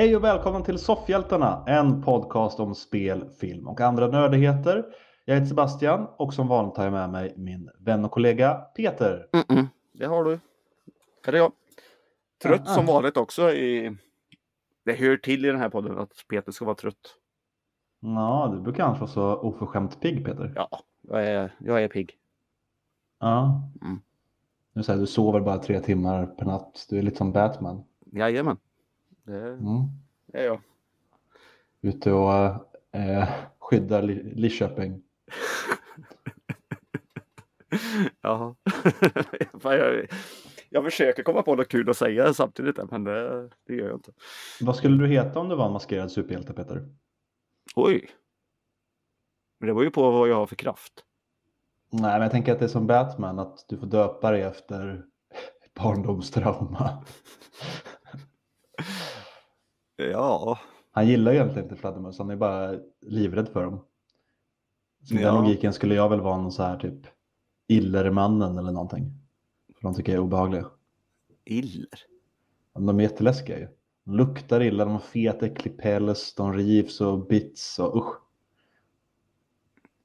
Hej och välkommen till Soffhjältarna, en podcast om spel, film och andra nördigheter. Jag heter Sebastian och som vanligt har jag med mig min vän och kollega Peter. Mm -mm. Det har du. Här är jag. Trött Ah, ah. som vanligt också. I... Det hör till i den här podden att Peter ska vara trött. Ja, du brukar annars vara så oförskämt pigg Peter. Ja, jag är, jag är pigg. Ja. Mm. Nu säger du sover bara tre timmar per natt. Du är lite som Batman. Jajamän. Det Mm. är jag. Ute och eh, skyddar Li- Lidköping. Ja. Jag, jag försöker komma på något kul att säga samtidigt men det, det gör jag inte. Vad skulle du heta om du var en maskerad superhjälte Peter? Oj. Men det var ju på vad jag har för kraft. Nej, men jag tänker att det är som Batman, att du får döpa dig efter barndomstrauma. Ja. Han gillar egentligen inte fladdermöss, han är bara livrädd för dem. Så Ja. den logiken skulle jag väl vara någon så här typ Illermannen eller någonting. För de tycker jag är obehagliga. Iller. De är jätteläskiga ju. De luktar illa, de har fet äcklig päls, de rivs och bits och usch.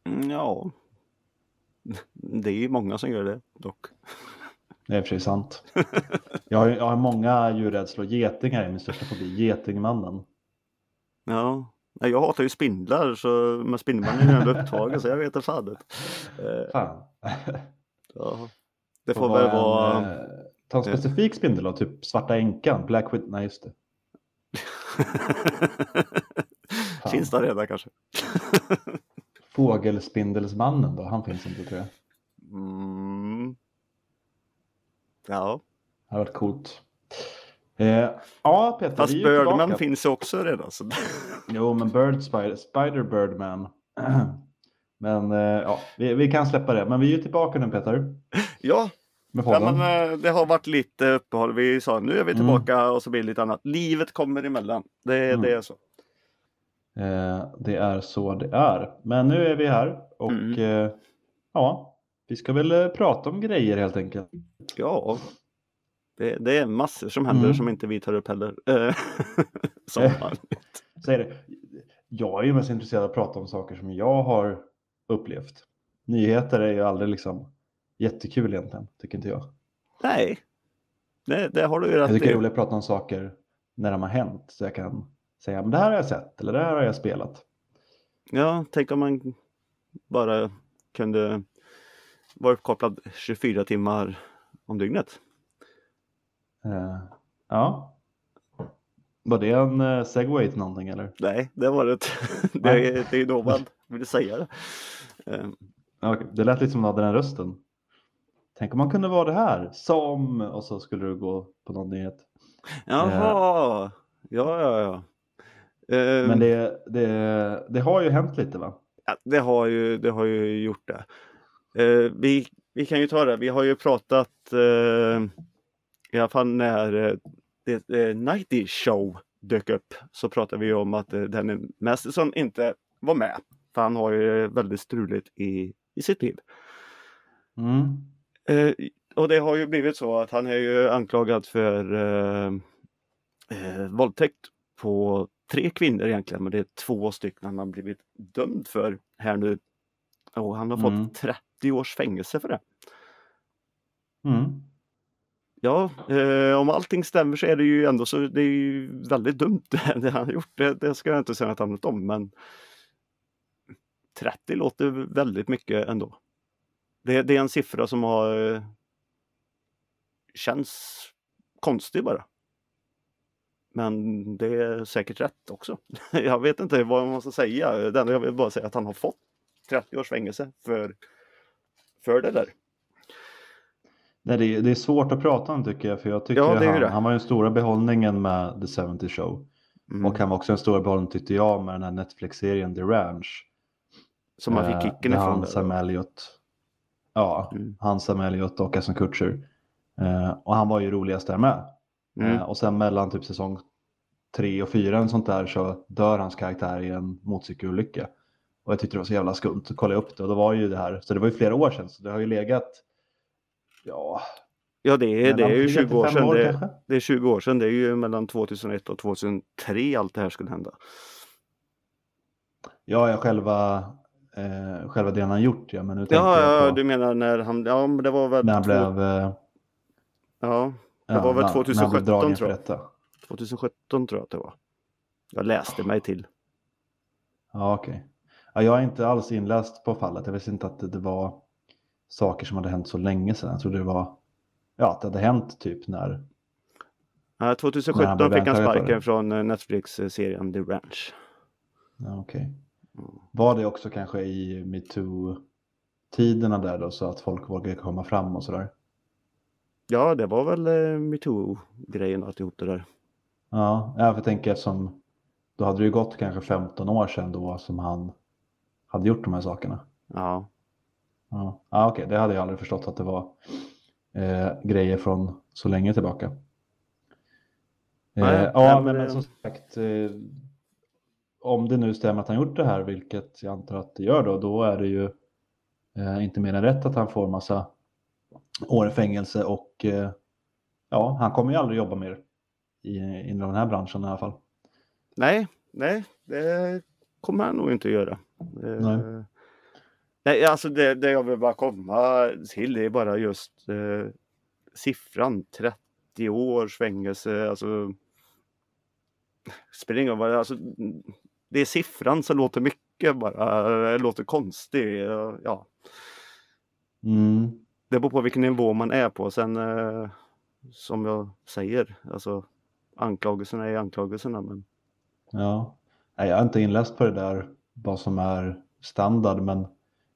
Mm, Ja. Det är ju många som gör det dock. Det är sig sant. Jag har, jag har många djurrädslor. Getingar är min största fobi. Getingmannen. Ja. Nej, Jag hatar ju spindlar så med Spindelmannen är ändå upptagen så jag vet inte fan. Eh, Fan. Ja. Det Får får väl en, vara... eh, Ta en specifik spindel då, typ Svarta Änkan, Black Widow, nej just det. Finns det redan kanske? Fågelspindelsmannen då, han finns inte tror jag. Mm. Ja. Det hade varit coolt. Eh, ja Peter, Fast Birdman tillbaka. finns också redan. Så... Jo, men Bird Spider, Spider Birdman. men eh, ja, vi, vi kan släppa det. Men vi är ju tillbaka nu Peter. Ja, ja men, eh, det har varit lite uppehåll. Vi sa nu är vi Mm. tillbaka och så blir det lite annat. Livet kommer emellan. Det, Mm. det är så. Eh, det är så det är. Men nu är vi här och Mm. eh, ja, vi ska väl eh, prata om grejer helt enkelt. Ja. Det, det är massor som händer Mm. som inte vi tar upp heller. Eh, som Eh. vanligt. Så är det. Jag är ju mest intresserad av att prata om saker som jag har upplevt. Nyheter är ju aldrig liksom jättekul egentligen, tycker inte jag. Nej. Det, det har du ju Jag rätt tycker det är roligt att prata om saker när de har hänt. Så jag kan säga, men det här har jag sett eller det här har jag spelat. Ja, tänk om man bara kunde vara uppkopplad 24 timmar om dygnet. Eh, ja. Var det en uh, segway till någonting eller? Nej, det var det. Det är, det är då man vill säga det. Eh, Ja, okej. Det lät lite som du hade den rösten. Tänk om man kunde vara det här. Som, och så skulle du gå på någon nyhet. Jaha, ja, ja, ja. Eh, Men det, det, det har ju hänt lite va? ja, det, har ju, det har ju gjort det. Eh, vi, vi kan ju ta det. Vi har ju pratat eh, i alla fall när eh, det, eh, Nighty Show dök upp så pratade vi om att eh, Danny Masterson inte var med. För han har ju väldigt struligt i, i sitt liv. Mm. Eh, och det har ju blivit så att han är ju anklagad för eh, eh, våldtäkt på tre kvinnor egentligen, men det är två stycken han har blivit dömd för här nu. Och han har Mm. fått 30 års fängelse för det. Mm. Ja, eh, om allting stämmer så är det ju ändå så det är ju väldigt dumt det han har gjort. Det, det ska jag inte säga något annat om, men 30 låter väldigt mycket ändå. Det, det är en siffra som har eh, känns konstig bara. Men det är säkert rätt också. Jag vet inte vad man ska säga. Det enda jag vill bara säga att han har fått 30 års fängelse för, för det där. Nej, det, är, det är svårt att prata om tycker jag. För jag tycker Ja, han, han var den stora behållningen med The 70 Show. Mm. Och han var också en stor behållning tyckte jag med den här Netflix-serien The Ranch. Som man Eh, fick kicken med ifrån. Sam Elliot. Ja, Mm. han Sam Elliot och Ashton Kutcher. Eh, och han var ju roligast där med. Mm. Eh, och sen mellan typ säsong tre och fyra och sånt där så dör hans karaktär i en motorcykelolycka. Och jag tyckte det var så jävla skumt. Så kollade jag upp det och då var ju det här, så det var ju flera år sedan så det har ju legat, ja, Ja, det är, det är ju 20 år 35 sedan. Det, kanske? det är 20 år sedan. Det är ju mellan 2001 och 2003 allt det här skulle hända. Ja, ja själva, eh, själva det han gjort ja. Men nu Ja, jag ja, på du menar när han, ja men det var väl, när han två, blev, eh, ja, det ja, var väl när- när han blev 2017 dragen tror jag. detta. 2017 tror jag att det var. Jag läste mig till. Ja, okej. Ja, jag är inte alls inläst på fallet. Jag visste inte att det, var saker som hade hänt så länge sedan. Jag trodde det var, ja, att det hade hänt typ när, Ja, När han 2017 fick han sparken från eh, Netflix-serien The Ranch. ja, okej. Mm. Var det också kanske i metoo-tiderna där då så att folk vågade komma fram och sådär? Ja, det var väl eh, metoo-grejen och alltihop det där. Ja, jag tänker eftersom då hade det ju gått kanske 15 år sedan då som han hade gjort de här sakerna. Ja, Ja, ja okej, det hade jag aldrig förstått att det var eh, grejer från så länge tillbaka. Eh, ja, men men, som sagt, eh, om det nu stämmer att han gjort det här, vilket jag antar att det gör då, då är det ju eh, inte mer än rätt att han får massa år i fängelse och eh, ja, han kommer ju aldrig jobba mer i, inom den här branschen i alla fall. nej, nej, det kommer han nog inte att göra. Eh, Nej. nej, alltså det, det jag vill bara komma till det är bara just eh, siffran 30 års fängelse. Alltså, spelar ingen roll är. Alltså, det är siffran som låter mycket bara, eh, låter konstig. eh, Ja, Mm. det beror på vilken nivå man är på. Sen eh, som jag säger, alltså anklagelserna är anklagelserna. Men Ja, Nej, jag har inte inläst på det där vad som är standard, men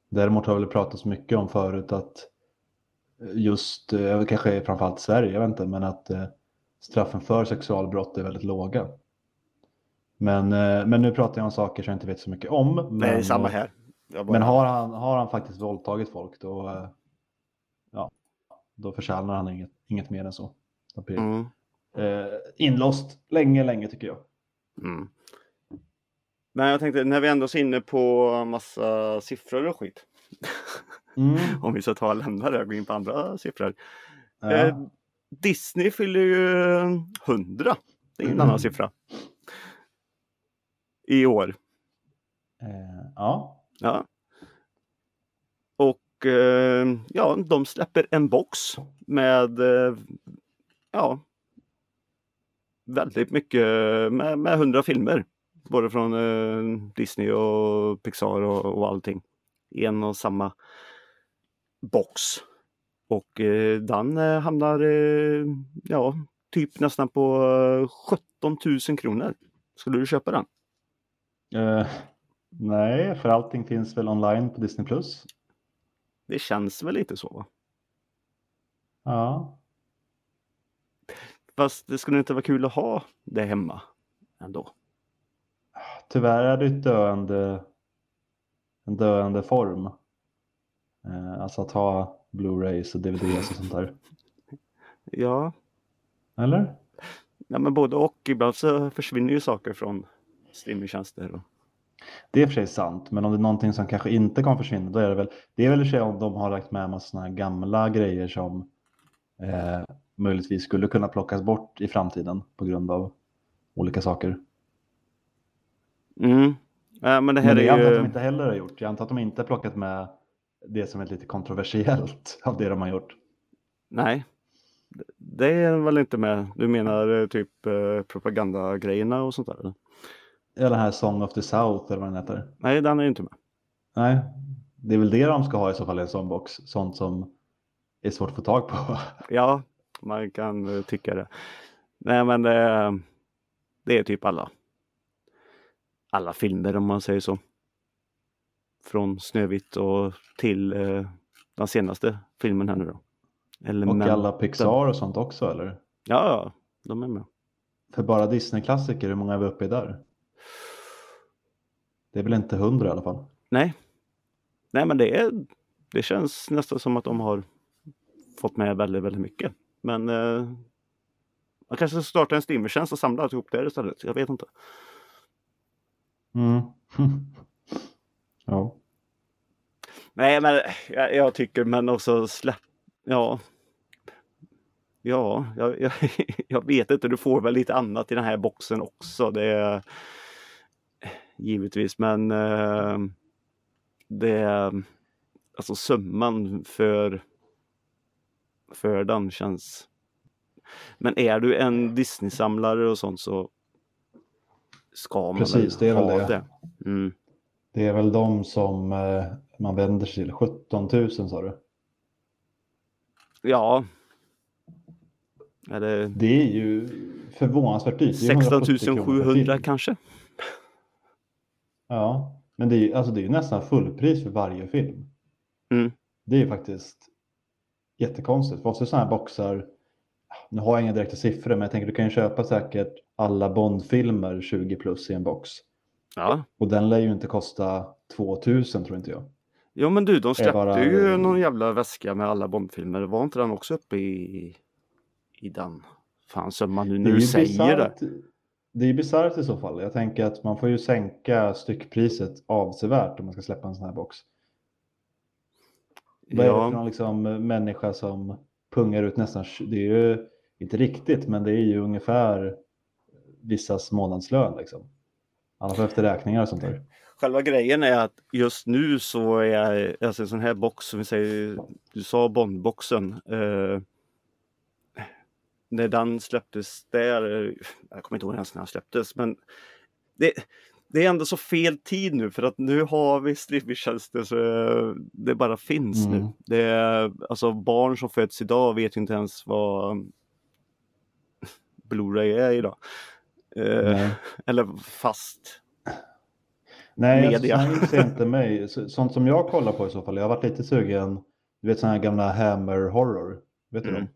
däremot har jag väl pratat så mycket om förut att just, eh, kanske framförallt Sverige, jag vet inte, men att eh, straffen för sexualbrott är väldigt låga. Men, eh, men nu pratar jag om saker som jag inte vet så mycket om. Men, nej, samma här. Bara- Men har han, har han faktiskt våldtagit folk då, ja, då förtjänar han inget, inget mer än så. Mm. eh, inlåst länge, länge tycker jag. Mm. Men jag tänkte när vi ändå är inne på massa siffror och skit. Mm. Om vi ska ta och lämna det och gå in på andra siffror. Ja. Eh, Disney fyller ju 100. Det är en annan siffra. I år. Eh, ja. Ja. Och eh, ja, de släpper en box med eh, ja, väldigt mycket med, med 100 filmer. Både från eh, Disney och Pixar och, och allting. I en och samma box. Och eh, den eh, hamnar eh, ja, typ nästan på eh, 17 000 kronor. Skulle du köpa den? Eh, nej, för allting finns väl online på Disney+. Plus. Det känns väl lite så va? Ja. Fast det skulle inte vara kul att ha det hemma ändå. Tyvärr är det ett döende, en döende form. Eh, alltså att ha Blu-rays och DVDs och sånt där. Ja, Eller? ja men både och. Ibland så försvinner ju saker från streamingtjänster. Och... Det är för sig sant, men om det är någonting som kanske inte kommer försvinna, då är det väl, det är väl i sig om de har lagt med massa såna här gamla grejer som eh, möjligtvis skulle kunna plockas bort i framtiden på grund av olika saker. Mm. Ja, men det här Men det är antar jag att ju... de inte heller har gjort. Jag antar att de inte har plockat med det som är lite kontroversiellt av det de har gjort. Nej. Det är väl inte med. Du menar eh, typ eh, propagandagrejerna och sånt där? eller? Den här Song of the South eller vad den heter. Nej, den är ju inte med. Nej, det är väl det de ska ha i så fall i en sån box. Sånt som är svårt att få tag på. Ja, man kan eh, tycka det. Nej, men det, det är typ alla. Alla filmer om man säger så. Från Snövit och till eh, den senaste filmen här nu då. Och Elementen. alla Pixar och sånt också eller? Ja, ja, de är med. För bara Disney-klassiker, hur många är vi uppe i där? Det är väl inte hundra i alla fall. Nej. Nej, men det är det känns nästan som att de har fått med väldigt, väldigt mycket. Men eh, man kanske ska starta en streamertjänst och samla ihop det istället. Jag vet inte. Mm. ja. Nej, men jag, jag tycker men också släpp. Ja. Ja, jag, jag, jag vet inte. Du får väl lite annat i den här boxen också. Det är givetvis, men eh, det är alltså summan för för den känns. Men är du en Disney-samlare och sånt så ska man Precis, det är väl det. det. Mm. Det är väl de som eh, man vänder sig till. 17 000 sa du? Ja. Eller Det är ju förvånansvärt dyrt. Det är 170 16 kronor per 700 film. kanske. Ja, men det är ju alltså det är nästan fullpris för varje film. Mm. Det är ju faktiskt jättekonstigt. För ofta sådana här boxar, nu har jag inga direkta siffror, men jag tänker du kan ju köpa säkert alla Bond-filmer 20 plus i en box. Ja. Och den lär ju inte kosta 2000 tror inte jag. Jo men du, de släppte bara- ju någon jävla väska med alla Bondfilmer. Var inte den också uppe i, i den? Fan summan nu Det när är du säger det. bisarrt- Det är bisarrt i så fall. Jag tänker att man får ju sänka styckpriset avsevärt om man ska släppa en sån här box. Vad är det för Ja, någon liksom människa som pungar ut nästan, det är ju inte riktigt, men det är ju ungefär vissas månadslön liksom. Får efter räkningar och sånt där. själva grejen är att just nu så är alltså en sån här box som vi säger, du sa Bondboxen. Eh, när den släpptes där, jag kommer inte ihåg ens när den släpptes, men det, det är ändå så fel tid nu för att nu har vi streamingtjänster så det bara finns Mm. nu. Det är alltså barn som föds idag vet ju inte ens vad Blu-ray är idag. Eh, eller fast. Nej alltså, media. sånt intresserar inte mig. Så- Sånt som jag kollar på i så fall, jag har varit lite sugen, du vet sådana här gamla Hammer Horror, vet du Mm. dem?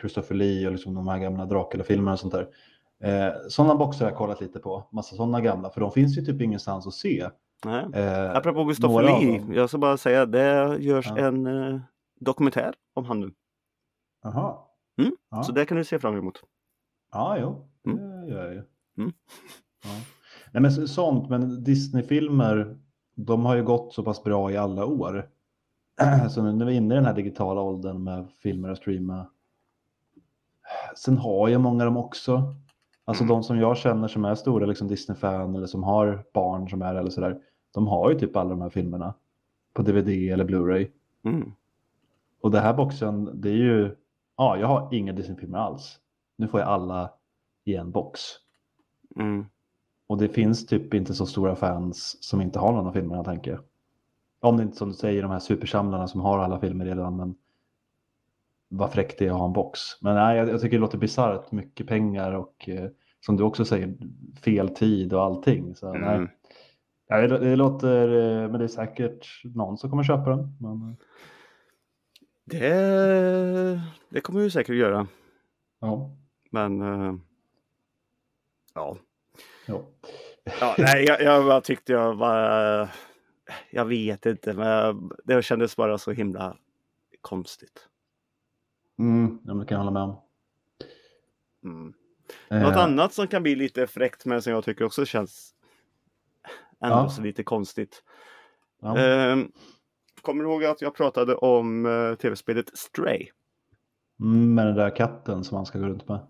Christopher Lee och liksom de här gamla Dracula-filmerna och sånt där. Eh, sådana boxar har jag kollat lite på, massa sådana gamla, för de finns ju typ ingenstans att se. Nej. Eh, Apropå Christopher Lee, jag ska bara säga det görs Ja. en eh, dokumentär om han nu. Jaha. Mm, Ja. Så det kan du se fram emot. Ja, jo, Mm. det gör jag ju. Mm. Ja. Nej, men så- sånt, men Disney-filmer, de har ju gått så pass bra i alla år. Så nu när vi är inne i den här digitala åldern med filmer och streama. Sen har jag många av dem också. Alltså Mm. de som jag känner som är stora liksom Disney-fan eller som har barn som är eller sådär. De har ju typ alla de här filmerna på DVD eller Blu-ray. Mm. Och det här boxen, det är ju, ja, jag har inga Disney-filmer alls. Nu får jag alla i en box. Mm. Och det finns typ inte så stora fans som inte har någon av filmerna tänker jag. Om det inte som du säger de här supersamlarna som har alla filmer redan. Men vad fräckt det är att ha en box. Men nej, jag, jag tycker det låter bisarrt. Mycket pengar och eh, som du också säger fel tid och allting. Så nej. Mm. Ja, det, det låter, eh, men det är säkert någon som kommer köpa den. Men, eh, Det, det kommer vi säkert göra. ja, Men eh, ja. ja. ja nej, jag, jag tyckte jag var Jag vet inte, men det kändes bara så himla konstigt. Mm, ja, det kan jag hålla med om. Mm. Något Eh, annat som kan bli lite fräckt men som jag tycker också känns ändå Ja. så lite konstigt. ja. Ehm, kommer du ihåg att jag pratade om eh, tv-spelet Stray? Mm, med den där katten som man ska gå runt med.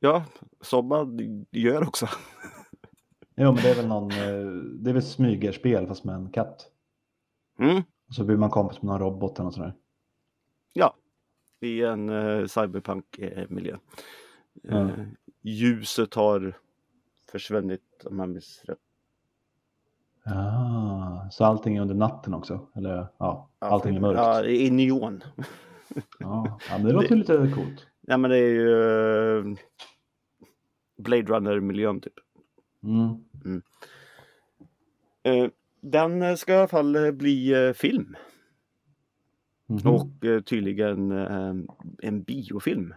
Ja, som man gör också. Jo, men det är väl någon, eh, det är väl smygerspel fast med en katt. Mm. Och så blir man kompis med någon robot eller något sådär. Ja, i en uh, cyberpunk-miljö. Ja. Eh, ljuset har försvunnit om jag minns rätt. Ja, så allting är under natten också? Eller ja, allting är mörkt? Ja, i neon. Ja, men det låter lite coolt. Ja, men det är ju eh, Blade Runner-miljön typ. Mm. Eh, den ska i alla fall eh, bli film Mhm. och eh, tydligen en biofilm.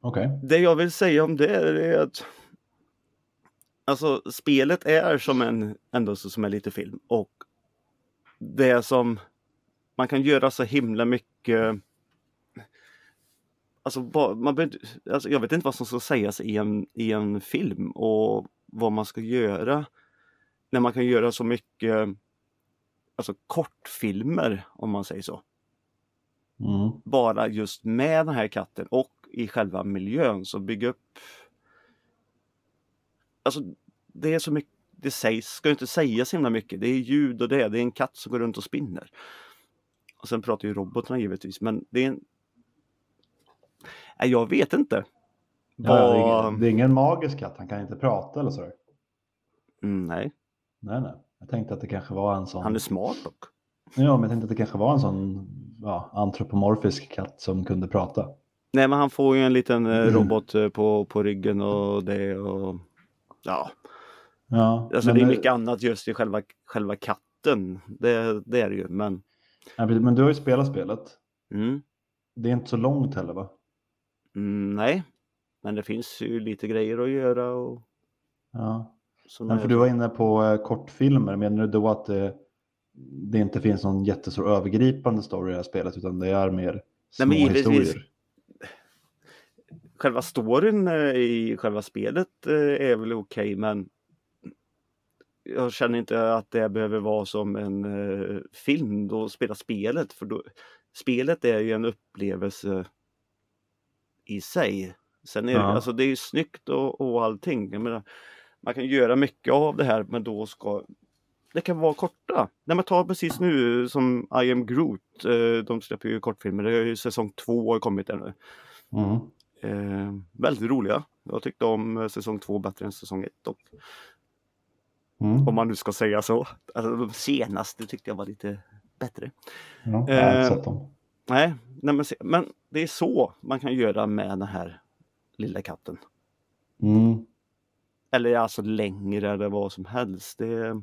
Okej. Det jag vill säga om det är att Alltså spelet är som en ändå så som är lite film och det som man kan göra så himla mycket Alltså, man behöver, alltså jag vet inte vad som ska sägas i en, i en film och vad man ska göra när man kan göra så mycket alltså kortfilmer om man säger så. Mm. bara just med den här katten och i själva miljön så bygga upp Alltså det är så mycket det sägs, ska inte säga så himla mycket. Det är ljud och det, det är en katt som går runt och spinner. Och sen pratar ju robotarna givetvis men det är en Nej, jag vet inte. Ja, det, är ingen, det magisk katt, han kan inte prata eller så. Mm, nej, Nej, nej. Jag tänkte att det kanske var en sån. han är smart dock. Ja, men jag tänkte att det kanske var en sån ja, antropomorfisk katt som kunde prata. Nej men han får ju en liten eh, Mm. robot eh, på, på ryggen och det och Ja, Ja, alltså det är mycket annat just i själva, själva katten. Det, det är det ju men ja, men du har ju spelat spelet. mm, Det är inte så långt heller va? Mm, Nej, men det finns ju lite grejer att göra och Ja. Men för du var inne på eh, kortfilmer. Menar du då att det, det inte finns någon jättestor övergripande story i det här spelet utan det är mer Nej, små men givetvis. historier? Själva storyn eh, i själva spelet eh, är väl okej men jag känner inte att det behöver vara som en eh, film då spela spelet för då, spelet är ju en upplevelse i sig. Sen är det, Ja. alltså det är ju snyggt och, och allting. Jag menar, man kan göra mycket av det här men då ska det kan vara korta. När man tar precis nu som I am Groot. Eh, de släpper ju kortfilmer. Det är ju säsong två har kommit där nu. Mm. Eh, väldigt roliga. Jag tyckte om eh, säsong två bättre än säsong ett. Och, Mm. om man nu ska säga så. Alltså, de senaste tyckte jag var lite bättre. Ja, jag har Eh, sett dem. Nej, nej men, men det är så man kan göra med den här lilla katten. Mm. Eller alltså längre eller vad som helst. Det,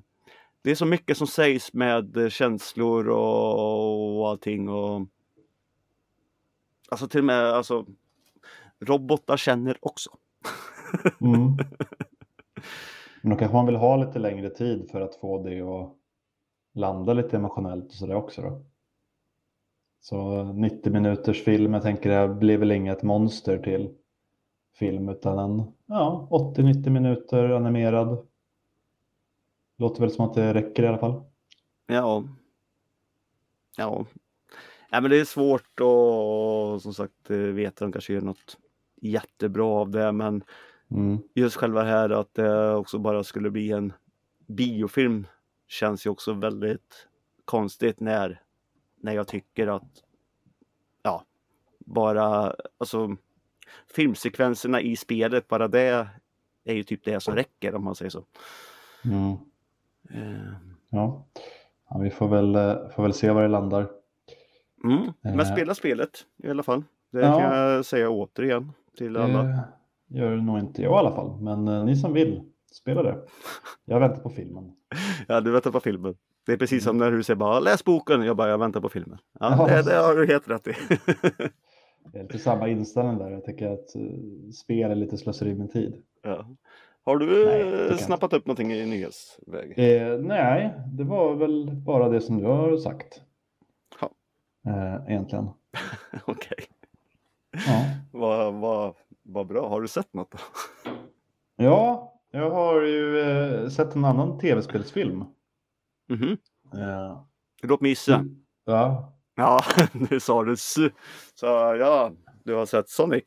det är så mycket som sägs med känslor och, och allting. Och, alltså till och med alltså, robotar känner också. Mm. Men då kanske man vill ha lite längre tid för att få det att landa lite emotionellt och sådär också då. Så 90 minuters film, jag tänker det blir väl inget monster till film utan en ja, 80-90 minuter animerad. Låter väl som att det räcker i alla fall. Ja. Ja. ja men det är svårt och som sagt eh, veta de kanske gör något jättebra av det men Mm. just själva här att det också bara skulle bli en biofilm känns ju också väldigt konstigt när, när jag tycker att ja, bara alltså filmsekvenserna i spelet, bara det är ju typ det som räcker om man säger så. Mm. Eh, Ja. ja, vi får väl, eh, får väl se var det landar. Mm, men Eh. spela spelet i alla fall. Det Ja. kan jag säga återigen till alla. Det gör nog inte jag i alla fall, men ni som vill, spela det. Jag väntar på filmen. Ja, du väntar på filmen. Det är precis som när du säger bara läs boken. Jag bara, jag väntar på filmen. Ja, det, det har du helt rätt i. Det är lite samma inställning där. Jag tycker att eh, spel är lite slöseri med tid. ja. Har du Nej, eh, snappat upp någonting i nyhetsväg? Eh, nej, det var väl bara det som du har sagt. Ja. Eh, egentligen. Okej, Ja. vad vad vad bra. Har du sett något då? ja, jag har ju eh, sett en annan tv-spelsfilm. Mhm. Eh, Låt mig gissa. ja, Ja, nu sa du. Så ja, du har sett Sonic.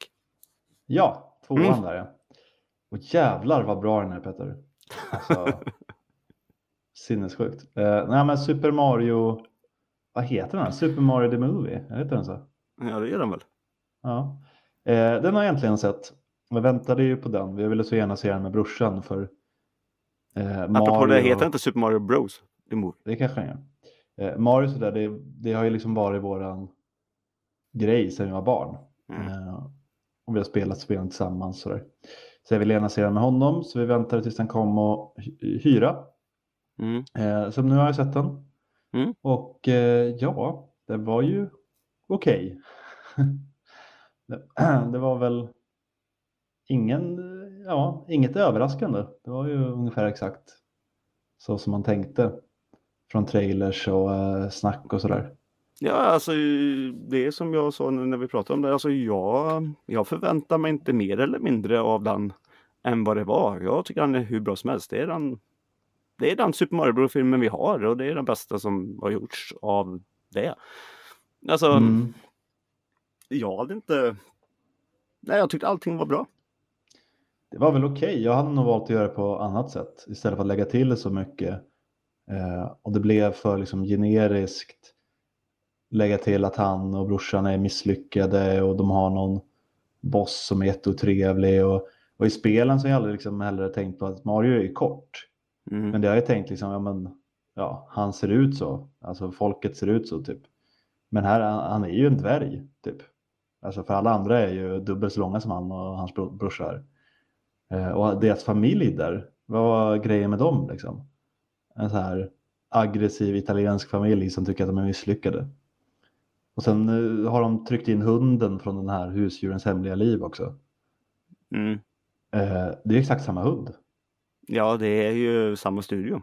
ja, tvåan Mm. där ja. Och jävlar vad bra den är Peter. Alltså, sinnessjukt. Eh, nej men Super Mario, vad heter den? här? Super Mario the Movie, heter den så? Ja, det gör den väl. Ja. Eh, den har jag äntligen sett. Jag väntade ju på den. Vi ville så gärna se den med brorsan för eh, Apropå Mario. det, heter inte Super Mario Bros? The Movie. Det kanske den gör. Eh, Mario sådär, det, det har ju liksom varit våran grej sedan vi var barn. Mm. Eh, och vi har spelat spelen tillsammans. Sådär. Så jag ville gärna se den med honom så vi väntade tills den kom och hy- hyra. Mm. Eh, så nu har jag sett den. Mm. Och eh, ja, det var ju okej. det, det var väl ingen, ja, inget överraskande. Det var ju ungefär exakt så som man tänkte från trailers och eh, snack och sådär. Ja, alltså det är som jag sa nu när vi pratade om det. Alltså jag, jag förväntar mig inte mer eller mindre av den än vad det var. Jag tycker den är hur bra som helst. Det är den, det är den Super Mario Bros-filmen vi har och det är den bästa som har gjorts av det. Alltså, Mm. jag hade inte... Nej, jag tyckte allting var bra. Det var väl okej. Jag hade nog valt att göra det på annat sätt istället för att lägga till så mycket. Eh, och det blev för liksom generiskt. Lägga till att han och brorsan är misslyckade och de har någon boss som är jätteotrevlig. Och, och i spelen så har jag aldrig liksom heller tänkt på att Mario är kort. Mm. Men det har jag tänkt liksom, ja men ja, han ser ut så. Alltså folket ser ut så typ. Men här, han är ju en dvärg typ. Alltså för alla andra är ju dubbelt så långa som han och hans bro- brorsor. Eh, och deras familj där, vad var grejen med dem liksom? En så här aggressiv italiensk familj som tycker att de är misslyckade. Och sen eh, har de tryckt in hunden från den här husdjurens hemliga liv också. Mm. Eh, det är exakt samma hund. Ja, det är ju samma studio.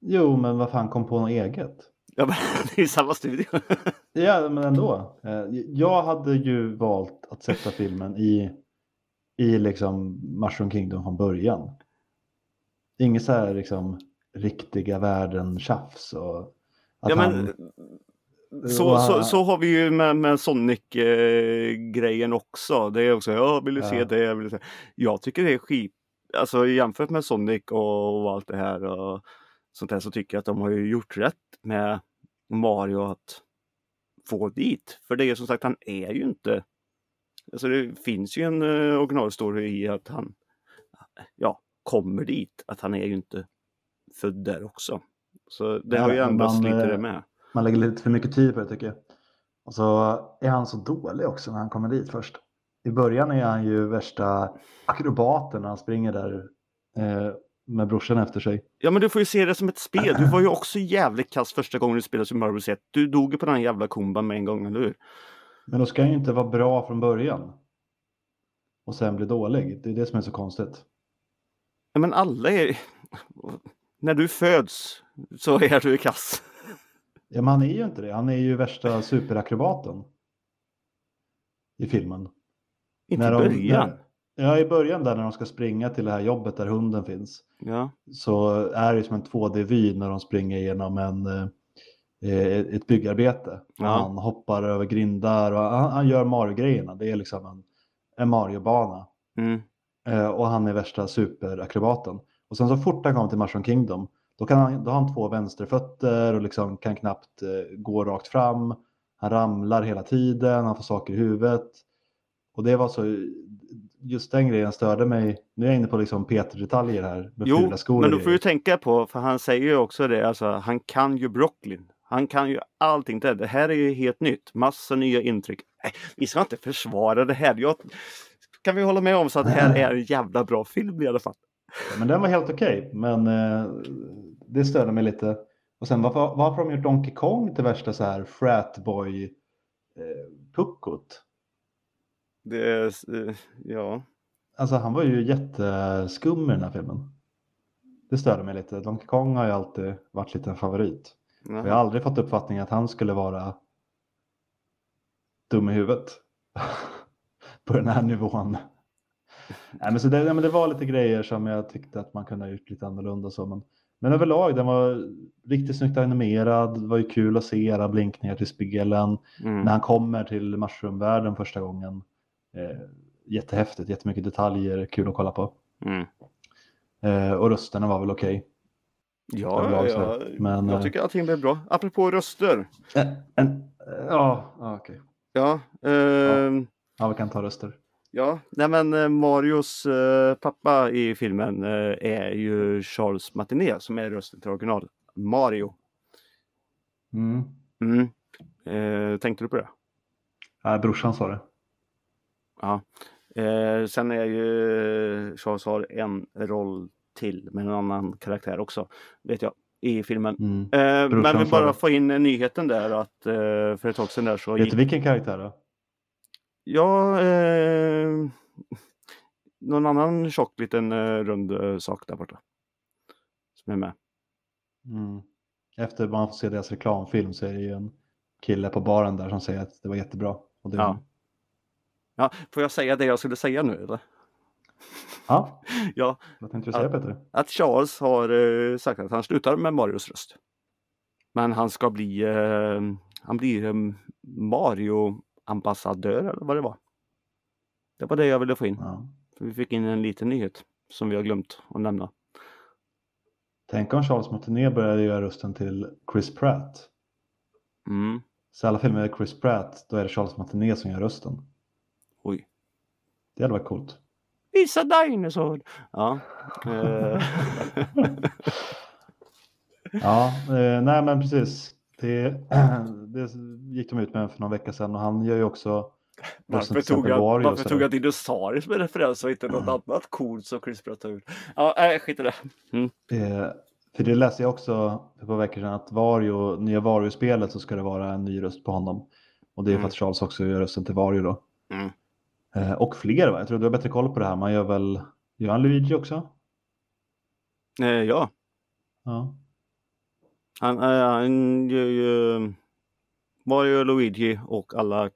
Jo, men vad fan kom på något eget? Ja, men det är ju samma studio. Ja, men ändå. Eh, Jag hade ju valt att sätta filmen i, i liksom Mushroom Kingdom från början. Inget så här liksom riktiga världen tjafs och att ja, men han, så, och så, så har vi ju med, med Sonic-grejen också. Det är också, ja, vill du se Ja. det? Vill du se? Jag tycker det är skit. Alltså jämfört med Sonic och, och allt det här och sånt där så tycker jag att de har ju gjort rätt med Mario att få dit. För det är som sagt, han är ju inte... Alltså det finns ju en uh, originalstory i att han ja, kommer dit. Att han är ju inte född där också. Så det Ja, har ju ändrats man, lite eh, det med. man lägger lite för mycket tid på det tycker jag. Och så är han så dålig också när han kommer dit först. I början är han ju värsta akrobaten när han springer där eh, med brorsan efter sig. Ja men du får ju se det som ett spel. Du var ju också jävligt kass första gången du spelade Super Mario Bros. 1. Du dog ju på den jävla komban med en gång, eller hur? Men då ska han ju inte vara bra från början. Och sen bli dålig. Det är det som är så konstigt. Ja, men alla är... När du föds så är du kass. Ja, men han är ju inte det. Han är ju värsta superakrobaten. I filmen. Inte i de- början. när- ja, i början där när de ska springa till det här jobbet där hunden finns. Ja. Så är det som en 2D-vy när de springer genom en, eh, ett byggarbete. Ja. Han hoppar över grindar och han, han gör Mario-grejerna. Det är liksom en, en Mario-bana. Mm. Eh, och han är värsta superakrobaten. Och sen så fort han kommer till Mushroom Kingdom då, kan han, då har han två vänsterfötter och liksom kan knappt eh, gå rakt fram. Han ramlar hela tiden, han får saker i huvudet. Och det var så, just den grejen störde mig. Nu är jag inne på liksom Peter-detaljer här med Jo, men du får grejer. tänka på, för han säger ju också det, alltså han kan ju broccolin. Han kan ju allting det. Det här är ju helt nytt. Massa nya intryck. Nej, vi ska inte försvara det här. Jag, kan vi hålla med om så att det här är en jävla bra film i alla fall. Men den var helt okej, men eh, det störde mig lite. Och sen varför, varför har de gjort Donkey Kong till värsta så här fratboy eh, puckot? Det är, eh, ja. Alltså han var ju jätteskum i den här filmen. Det störde mig lite. Donkey Kong har ju alltid varit lite en favorit. Jag har aldrig fått uppfattningen att han skulle vara dum i huvudet. På den här nivån. Nej, men så det, ja, men det var lite grejer som jag tyckte att man kunde ha gjort lite annorlunda. Så, men, men överlag, den var riktigt snyggt animerad. Det var ju kul att se alla blinkningar till spelen. Mm. När han kommer till Mushroom-världen första gången. Eh, jättehäftigt, jättemycket detaljer, kul att kolla på. Mm. Eh, och rösterna var väl okej. Ja, överlag ja, Men, jag eh, tycker allting blev bra. Apropå röster. Eh, en- ja, ja, okej. Ja, ehm, Ja, vi kan ta röster. Ja. Nej, men eh, Marios eh, pappa i filmen eh, är ju Charles Martinet som är rösten till original Mario. Mm. Mm. Eh, tänkte du på det? Ja, brorsan sa det. Ja. Sen är ju Charles har en roll till med en annan karaktär också, vet jag, i filmen. Mm. Men vi bara få in nyheten där att för ett tag sedan där så Vet gick du vilken karaktär då? Ja, eh, någon annan tjock liten eh, rund eh, sak där borta. Som är med. Mm. Efter man får se deras reklamfilm så är det ju en kille på baren där som säger att det var jättebra. Och det... Ja. Ja, får jag säga det jag skulle säga nu eller? ja. Ja, Vad tänkte du säga Peter? att Charles har eh, sagt att han slutar med Marios röst. Men han ska bli, eh, han blir eh, Mario ambassadör eller vad det var. Det var det jag ville få in. Ja. För Vi fick in en liten nyhet som vi har glömt att nämna. Tänk om Charles Martinet började göra rösten till Chris Pratt. Mm. Så alla filmer med Chris Pratt, då är det Charles Martinet som gör rösten. Oj. Det hade varit coolt. It's a dinosaur! Ja. eh, Ja, eh, nej men precis. Det, det gick de ut med för någon vecka sedan och han gör ju också varför tog jag, varför tog jag dinosaurier som en referens och inte något annat coolt som Chris har gjort? Ja, nej, skit i det. Mm. Eh, för det läste jag också för ett par veckor sedan att Wario, nya Wario-spelet så ska det vara en ny röst på honom. Och det är för Mm. att Charles också gör rösten till Wario då. Mm. Eh, och fler va? Jag tror du har bättre koll på det här. Man gör väl, gör han Luigi också? Eh, ja, Ja. Han, eh, han gör ju Mario, Luigi och alla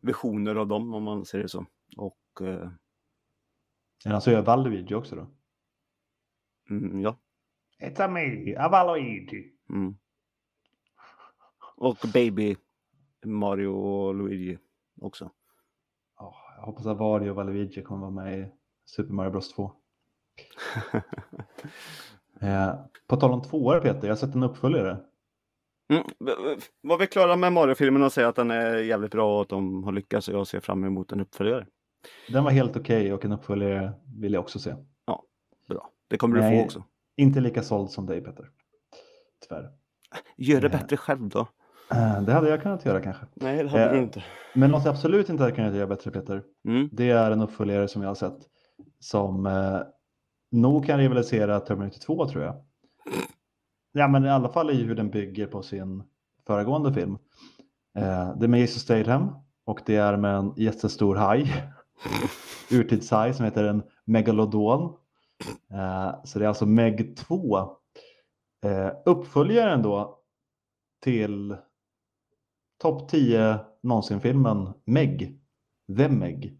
visioner av dem om man säger det så. Och eh, han så gör Valuigi också då? mm, ja. It's me, a Valuigi. Mm. Och Baby Mario och Luigi också. Ja, jag hoppas att Wario och Valuigi kommer vara med i Super Mario Bros 2. Eh, på tal om tvåor Peter, jag har sett en uppföljare. Mm. Var vi klara med Mario-filmen och säga att den är jävligt bra och att de har lyckats och jag ser fram emot en uppföljare. Den var helt okej och en uppföljare vill jag också se. Bra. Det kommer du Nej. få också. Inte lika såld som dig Peter. Tyvärr. Gör det Eh. bättre själv då. Eh, det hade jag kunnat göra kanske. Nej, det hade Eh. du inte. Men något jag absolut inte hade kunnat göra bättre Peter. Mm. Det är en uppföljare som jag har sett. Som eh, nog kan rivalisera Terminator 2 tror jag. Ja men i alla fall i hur den bygger på sin föregående film. Eh, det är med Jason Statham och det är med en jättestor haj. Urtidshaj som heter en Megalodon. Eh, så det är alltså Meg 2. Eh, uppföljaren då till topp 10 någonsin-filmen Meg. The Meg.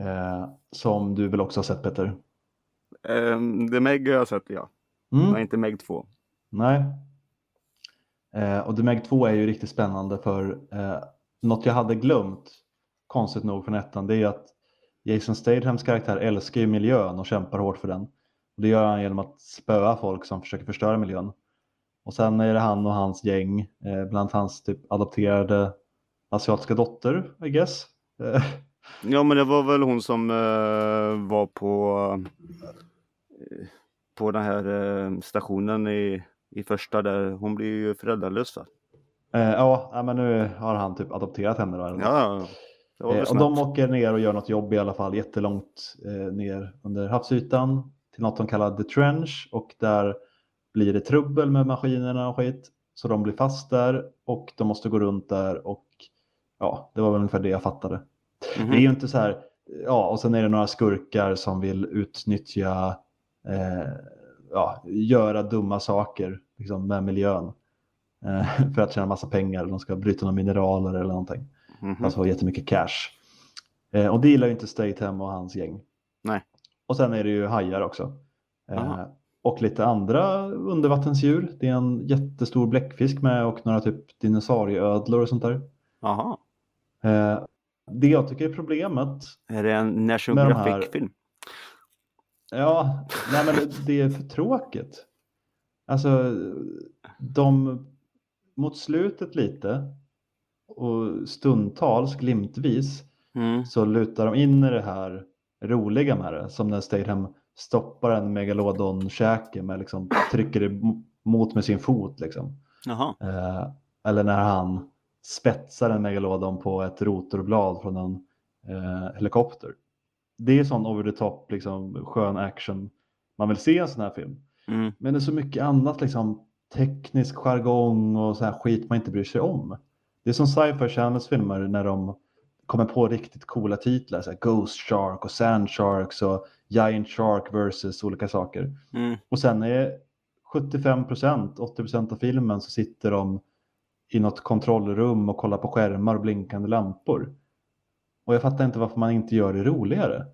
Eh, som du väl också har sett Peter? Um, The Meg har jag sett, ja. Mm. Men inte Meg 2. Nej. Eh, och The Meg 2 är ju riktigt spännande för eh, något jag hade glömt, konstigt nog från ettan, det är att Jason Stathams karaktär älskar ju miljön och kämpar hårt för den. Och det gör han genom att spöa folk som försöker förstöra miljön. Och sen är det han och hans gäng, eh, bland hans typ adopterade asiatiska dotter, I guess. Ja, men det var väl hon som eh, var på eh, på den här eh, stationen i, i första där. Hon blir ju föräldralös va? ja, men nu har han typ adopterat henne. Då, eller. Ja. Det var och de åker ner och gör något jobb i alla fall jättelångt ner under havsytan till något de kallar The Trench och där blir det trubbel med maskinerna och skit. Så de blir fast där och de måste gå runt där och ja, det var väl ungefär det jag fattade. Mhm. Det är ju inte så här, ja, och sen är det några skurkar som vill utnyttja, eh, ja, göra dumma saker liksom, med miljön. Eh, för att tjäna massa pengar, de ska bryta några mineraler eller någonting. Mhm. Alltså jättemycket cash. Eh, och det gillar ju inte Statham och hans gäng. Nej. Och sen är det ju hajar också. Eh, Aha. och lite andra undervattensdjur. Det är en jättestor bläckfisk med och några typ dinosaurieödlor och sånt där. Jaha. Det jag tycker är problemet, Är det en National de här- Geographic-film? ja, nej men det, är för tråkigt. Alltså, de mot slutet lite och stundtals glimtvis Mm. så lutar de in i det här roliga med det. Som när Statham stoppar en megalodon-käke med liksom trycker emot med sin fot. Liksom. Eh, eller när han spetsar en megalodon på ett rotorblad från en eh, helikopter. Det är sån over the top, liksom, skön action man vill se i en sån här film. Mm. Men det är så mycket annat, liksom, teknisk jargong och så här skit man inte bryr sig om. Det är som sci-fi channels filmer när de kommer på riktigt coola titlar, så här Ghost Shark och Sand Sharks och Giant Shark versus olika saker. Mm. Och sen är 75%, 80% av filmen så sitter de i något kontrollrum och kollar på skärmar och blinkande lampor. Och jag fattar inte varför man inte gör det roligare.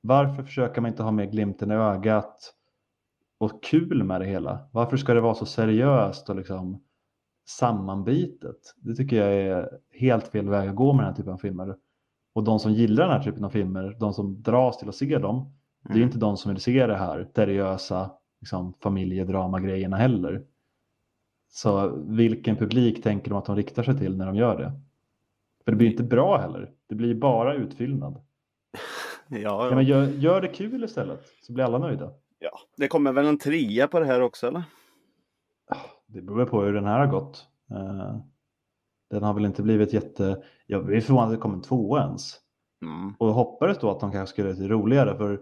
Varför försöker man inte ha med glimten i ögat och kul med det hela? Varför ska det vara så seriöst och liksom sammanbitet. Det tycker jag är helt fel väg att gå med den här typen av filmer. Och de som gillar den här typen av filmer, de som dras till att se dem, det är Mm. inte de som vill se det här seriösa liksom, familjedrama-grejerna heller. Så vilken publik tänker de att de riktar sig till när de gör det? För det blir inte bra heller. Det blir bara utfyllnad. Ja, Ja, ja. men gör, gör det kul istället så blir alla nöjda. ja. Det kommer väl en trea på det här också eller? Det beror på hur den här har gått. Eh, Den har väl inte blivit jätte... Jag är förvånad att det kom en tvåa ens. Mm. Och hoppades då att de kanske skulle det roligare för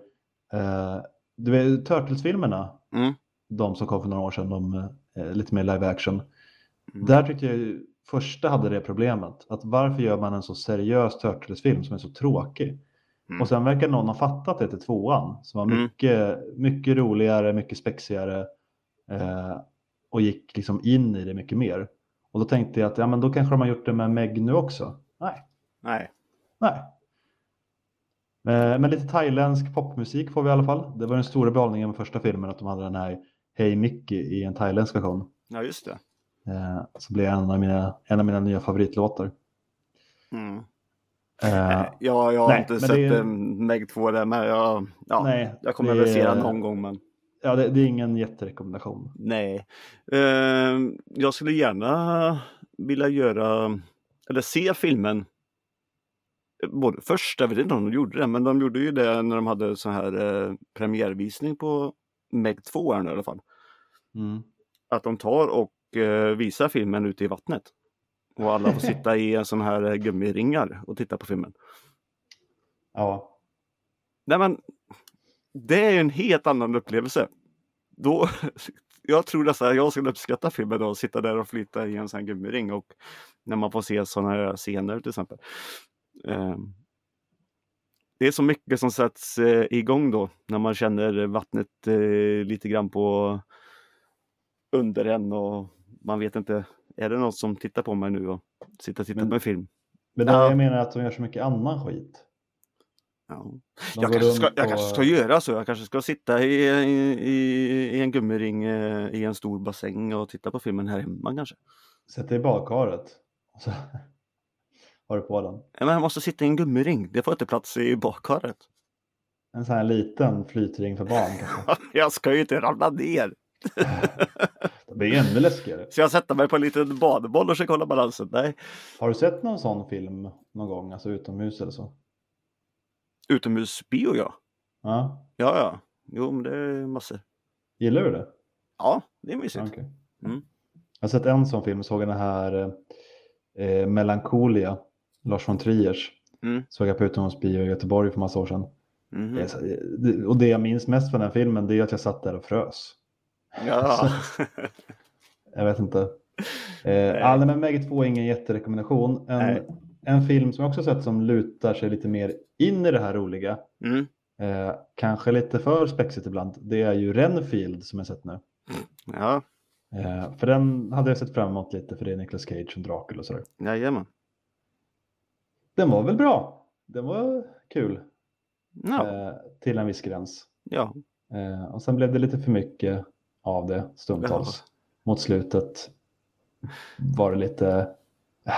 eh, du vet Turtles-filmerna, Mm. de som kom för några år sedan, de lite mer live action. Mm. Där tyckte jag ju, första hade det problemet, att varför gör man en så seriös Turtles-film som är så tråkig? Mm. Och sen verkar någon ha fattat det till tvåan, som var Mm. mycket, mycket roligare, mycket spexigare eh, och gick liksom in i det mycket mer. Och då tänkte jag att ja, men då kanske de har gjort det med Meg nu också. Nej, Nej. nej. Eh, Men lite thailändsk popmusik får vi i alla fall. Det var den stora behållningen med första filmen att de hade den här Hey Mickey i en thailändsk version. Ja, just det. Eh, Så blev en av mina, en av mina nya favoritlåtar. Mm. Eh, Ja, jag har nej, inte sett är- eh, Meg 2 där, men jag, ja, Nej, jag kommer väl se den någon gång. Men Ja, det, det är ingen jätterekommendation. nej. Eh, jag skulle gärna vilja göra, eller se filmen. eh, Både först, jag vet inte om de gjorde det, men de gjorde ju det när de hade så här eh, premiärvisning på Meg 2 här nu i alla fall. Mm. Att de tar och eh, visar filmen ute i vattnet. Och alla får sitta i en sån här eh, gummiringar och titta på filmen. Ja, Nej men, det är ju en helt annan upplevelse. Då, jag tror nästan att jag skulle uppskatta filmen då, sitta där och flyta i en sån här gummiring och när man får se sådana här scener till exempel. Ehm, Det är så mycket som sätts eh, igång då när man känner vattnet eh, lite grann på under en och man vet inte, är det någon som tittar på mig nu och sitter och tittar Men- på en film? men det Ja. jag menar att de gör så mycket annan skit. Ja. Jag kanske, ska, jag och- kanske ska göra så. Jag kanske ska sitta i, i, i, i en gummiring eh, i en stor bassäng och titta på filmen här hemma kanske. Sätt dig i badkaret. Har du på den. Ja, Men jag måste sitta i en gummiring. Det får inte plats i badkaret. En sån här liten flytring för barn kanske. Jag ska ju inte ramla ner. Det blir ännu läskigare. Så jag sätter mig på en liten badboll och försöker hålla balansen. Nej. Har du sett någon sån film någon gång, alltså utomhus eller så? Utomhusbio ja. Ja. Ja, ja. Jo, men det är massor. Gillar du det? Ja, det är mysigt. Okej. Mm. Jag har sett en sån film, såg den här eh, Melancholia, Lars von Triers. Mm. Såg jag på utomhusbio i Göteborg för massa år sedan. Mhm. Det så- Och det jag minns mest från den filmen det är att jag satt där och frös. Ja. Jag vet inte. Eh, men Meg 2 är ingen jätterekommendation. Nej. En, en film som jag också sett som lutar sig lite mer in i det här roliga. Mm. Eh, kanske lite för spexigt ibland. Det är ju Renfield som jag sett nu. Ja, Eh, för den hade jag sett fram emot lite för det är Nicolas Cage som Dracula och sådär. jajamän. Den var väl bra. Den var kul Ja, eh, till en viss gräns. ja. Eh, och sen blev det lite för mycket av det stundtals. Mot slutet var det lite, ja,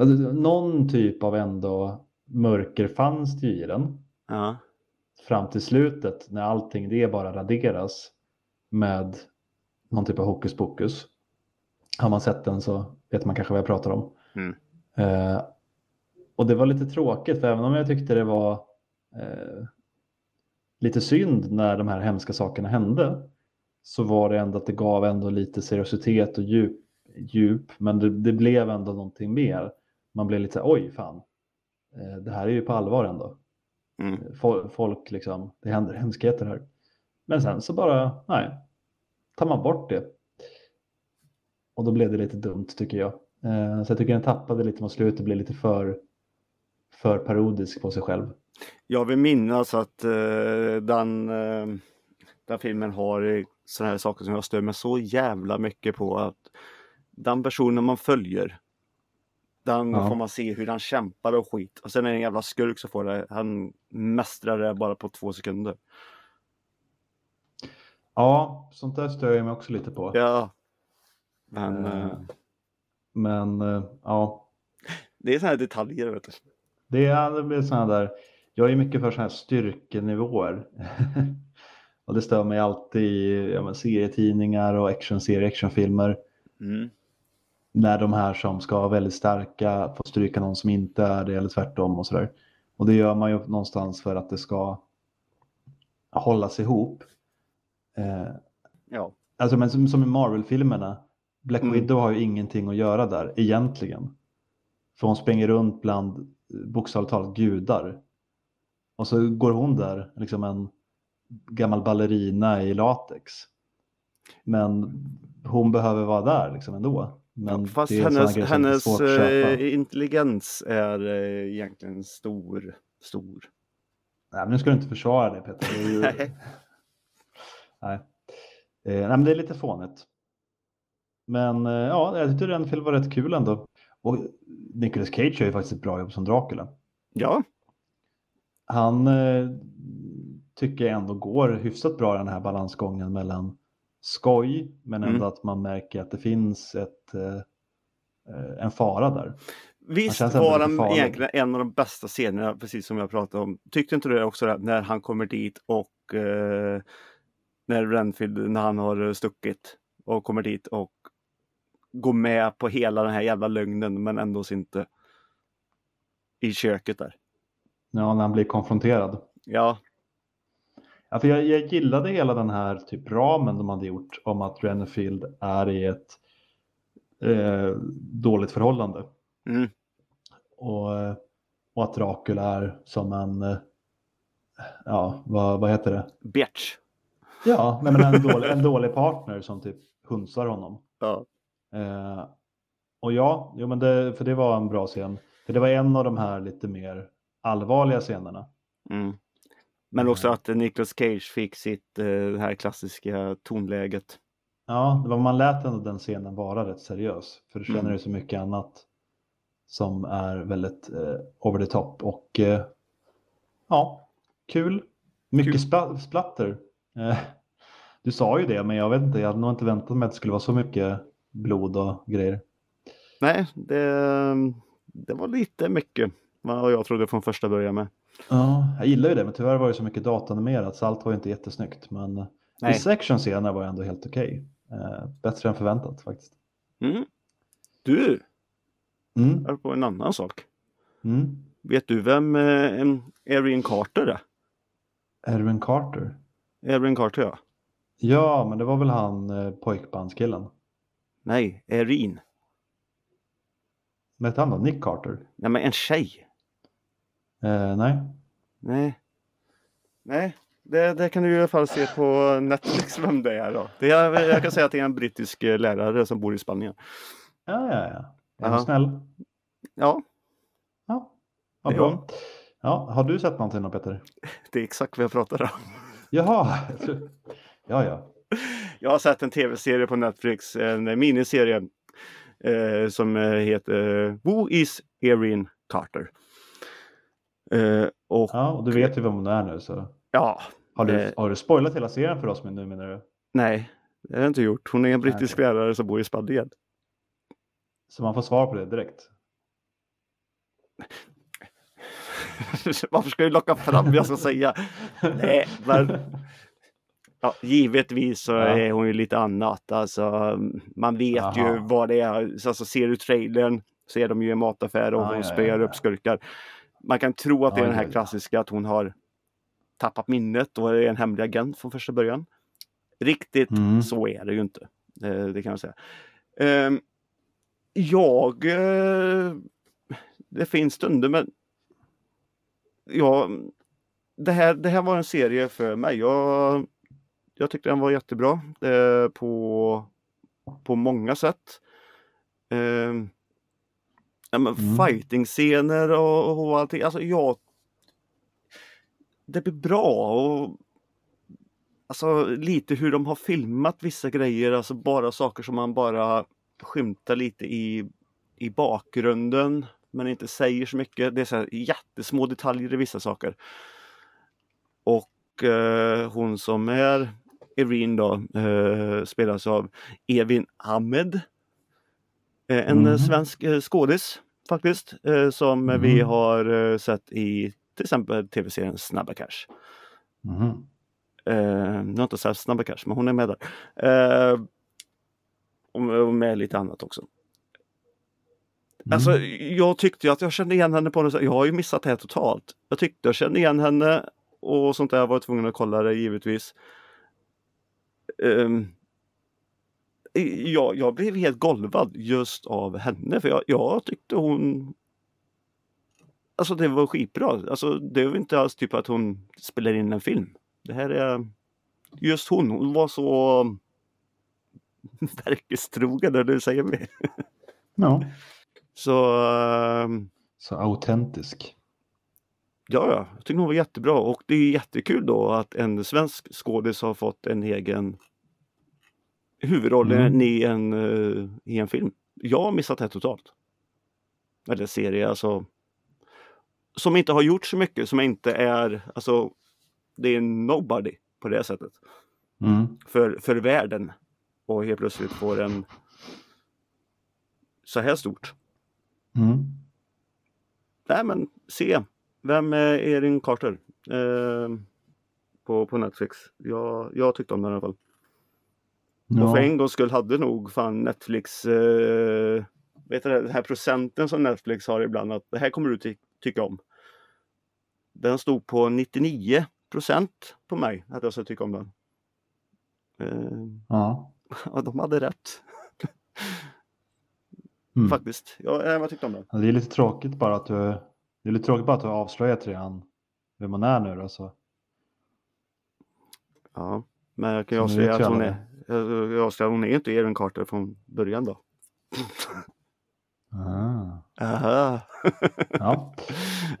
alltså, någon typ av ändå mörker fanns det ju i den. ja. Fram till slutet när allting det bara raderas med någon typ av hokus pokus. Har man sett den så vet man kanske vad jag pratar om. Mm. Eh, och det var lite tråkigt för även om jag tyckte det var eh, lite synd när de här hemska sakerna hände så var det ändå att det gav ändå lite seriositet och djup, djup men det, det blev ändå någonting mer. Man blev lite oj fan, eh, det här är ju på allvar ändå. Mm. Fol- Folk liksom, det händer hemskheter här. Men sen så bara, nej, tar man bort det. Och då blev det lite dumt tycker jag. Eh, Så jag tycker den tappade lite mot slutet, blev lite för, för parodisk på sig själv. Jag vill minnas att eh, den, eh, den filmen har sådana här saker som jag stör mig så jävla mycket på. att Den personen man följer, den Ja. får man se hur han kämpar och skit. Och sen är det en jävla skurk som får det. Han mästrar det bara på två sekunder. Ja, sånt där stör jag mig också lite på. Ja. Men eh, Men ja, Det är sådana här detaljer. Vet du. Det är, sådana där. Jag är mycket för sådana här styrkenivåer. och det stör mig alltid i ja, men, serietidningar och actionserier, actionfilmer. Mm. När de här som ska vara väldigt starka får stryka någon som inte är det eller tvärtom och sådär. Och det gör man ju någonstans för att det ska hållas ihop. Eh, Ja. Alltså men som, som i Marvel-filmerna. Black Mm. Widow har ju ingenting att göra där egentligen. För hon springer runt bland bokstavligt talat gudar. Och så går hon där, liksom en gammal ballerina i latex. Men hon behöver vara där liksom ändå. Men Fast är såna hennes, är hennes köpa. eh, intelligens är eh, egentligen stor. stor. Nej, men nu ska du inte försvara det Peter. Det är ju... Nej. Nej. Eh, nej, men det är lite fånigt. Men eh, ja, jag tyckte den filmen var rätt kul ändå. Och Nicolas Cage gör ju faktiskt ett bra jobb som Dracula. Ja, Han eh, tycker jag ändå går hyfsat bra i den här balansgången mellan skoj men ändå Mm. att man märker att det finns ett, eh, eh, en fara där. visst var farlig. egentligen en av de bästa scenerna, precis som jag pratade om. Tyckte inte du det också, där, när han kommer dit och eh, när Renfield, när han har stuckit och kommer dit och går med på hela den här jävla lögnen men ändå inte i köket där. Ja, när han blir konfronterad. Ja, Ja, för jag, jag gillade hela den här typ ramen de hade gjort om att Renfield är i ett eh, dåligt förhållande. mm, Och, och att Dracula är som en, ja vad, vad heter det? bitch. Ja, nej, men en, dålig, en dålig partner som typ hunsar honom. Ja. Eh, och ja, jo, men det, för det var en bra scen. För det var en av de här lite mer allvarliga scenerna. Mm. Men också att eh, Nicolas Cage fick sitt eh, det här klassiska tonläget. Ja, det var, man lät ändå den scenen vara rätt seriös. För du känner Mm. så mycket annat som är väldigt eh, over the top. Och eh, ja, kul. Mycket Kul. Spla- splatter. Eh, du sa ju det, men jag vet inte. Jag hade nog inte väntat mig att det skulle vara så mycket blod och grejer. Nej, det, det var lite mycket vad jag trodde från första början med. Ja, jag gillar ju det, men tyvärr var det så mycket datanimerat så allt var ju inte jättesnyggt. Men Nej. vissa actionscener var ändå helt okej. Eh, bättre än förväntat faktiskt. Mm. Du, Mm, är på en annan sak. mm. Vet du vem eh, en Erin Carter är? Erwin Carter. Erin Carter ja. Ja, men det var väl han eh, pojkbandskillen. Nej, Erin. Vad hette han då? Nick Carter? Nej men en tjej. Eh, nej. Nej. Nej, det, det kan du i alla fall se på Netflix vem det är då. Det är, jag kan säga att det är en brittisk eh, lärare som bor i Spanien. Ja, ja, ja. Är hon snäll? Ja, Ja, vad bra. hon. Ja, har du sett någonting då Peter? det är exakt vad jag pratar om. Jaha, ja, ja. Jag har sett en tv-serie på Netflix, en miniserie eh, som eh, heter Who is Erin Carter? Eh, och Ja, och du vet ju vem hon är nu så. ja, Har du, Eh. har du spoilat hela serien för oss nu menar du? nej, det har jag inte gjort. Hon är en brittisk okej. lärare som bor i Spanien. Så man får svar på det direkt? Varför ska du locka fram vad jag ska säga? Nej, men ja, givetvis så Ja. är hon ju lite annat. Alltså, man vet ju Aha. vad det är. Alltså, ser du trailern så är de ju i en mataffär och Ja, hon ja, spöar ja, upp skurkar. Man kan tro att det är den här klassiska att hon har tappat minnet och är en hemlig agent från första början. Riktigt Mm. så är det ju inte. Eh, Det kan jag säga. Ehm, Jag... eh, Det finns stunder men... Ja, det här, det här var en serie för mig. Jag, jag tyckte den var jättebra eh, på, på många sätt. Eh, ja, men Mm. Fighting-scener och, och allting. Alltså jag... Det blir bra och Alltså lite hur de har filmat vissa grejer, alltså bara saker som man bara skymtar lite i, i bakgrunden men inte säger så mycket. Det är så här jättesmå detaljer i vissa saker. Och eh, hon som är Erin då eh, spelas av Evin Ahmed. Eh, En Mhm. svensk eh, skådis faktiskt, eh, som Mhm. vi har eh, sett i till exempel tv-serien Snabba Cash. Mhm. Eh, jag har inte sett Snabba Cash, men hon är med där. Och med lite annat också. Mm. Alltså, jag tyckte att jag kände igen henne på något sätt. Jag har ju missat det här totalt. Jag tyckte jag kände igen henne och sånt där. Jag var tvungen att kolla det givetvis. Ehm, jag, jag blev helt golvad just av henne för jag, jag tyckte hon Alltså det var skitbra. Alltså det var inte alls typ att hon spelar in en film. Det här är just hon. Hon var så verkestrogen eller du säger mig. Ja, Så ehm, så autentisk. Ja, ja, jag tycker hon var jättebra och det är jättekul då att en svensk skådis har fått en egen huvudroll Mm. i, en, eh, i en film. Jag har missat det totalt. Eller serie alltså. Som inte har gjort så mycket, som inte är, alltså det är nobody på det sättet. Mm. För, för världen. Och helt plötsligt får en så här stort. Mm. Nej men se. Vem är Erin Carter? Eh, på, på Netflix. Jag, jag tyckte om den i alla fall. Och för Ja. en gångs skull hade nog fan Netflix eh, Vet du det, den här procenten som Netflix har ibland att det här kommer du ty tycka om. Den stod på 99 procent på mig att jag ska tycka om den. Eh, Ja. ja, de hade rätt Mm. faktiskt. Ja, jag tyckte om den. Ja, Det är lite tråkigt bara att du det är lite tråkigt bara att du avslöjat redan vem man är nu då. Så. Ja, men jag kan ju avslöja att hon är, jag, jag avslöjar hon är inte Erin Carter från början då. Ah. Aha. Ja.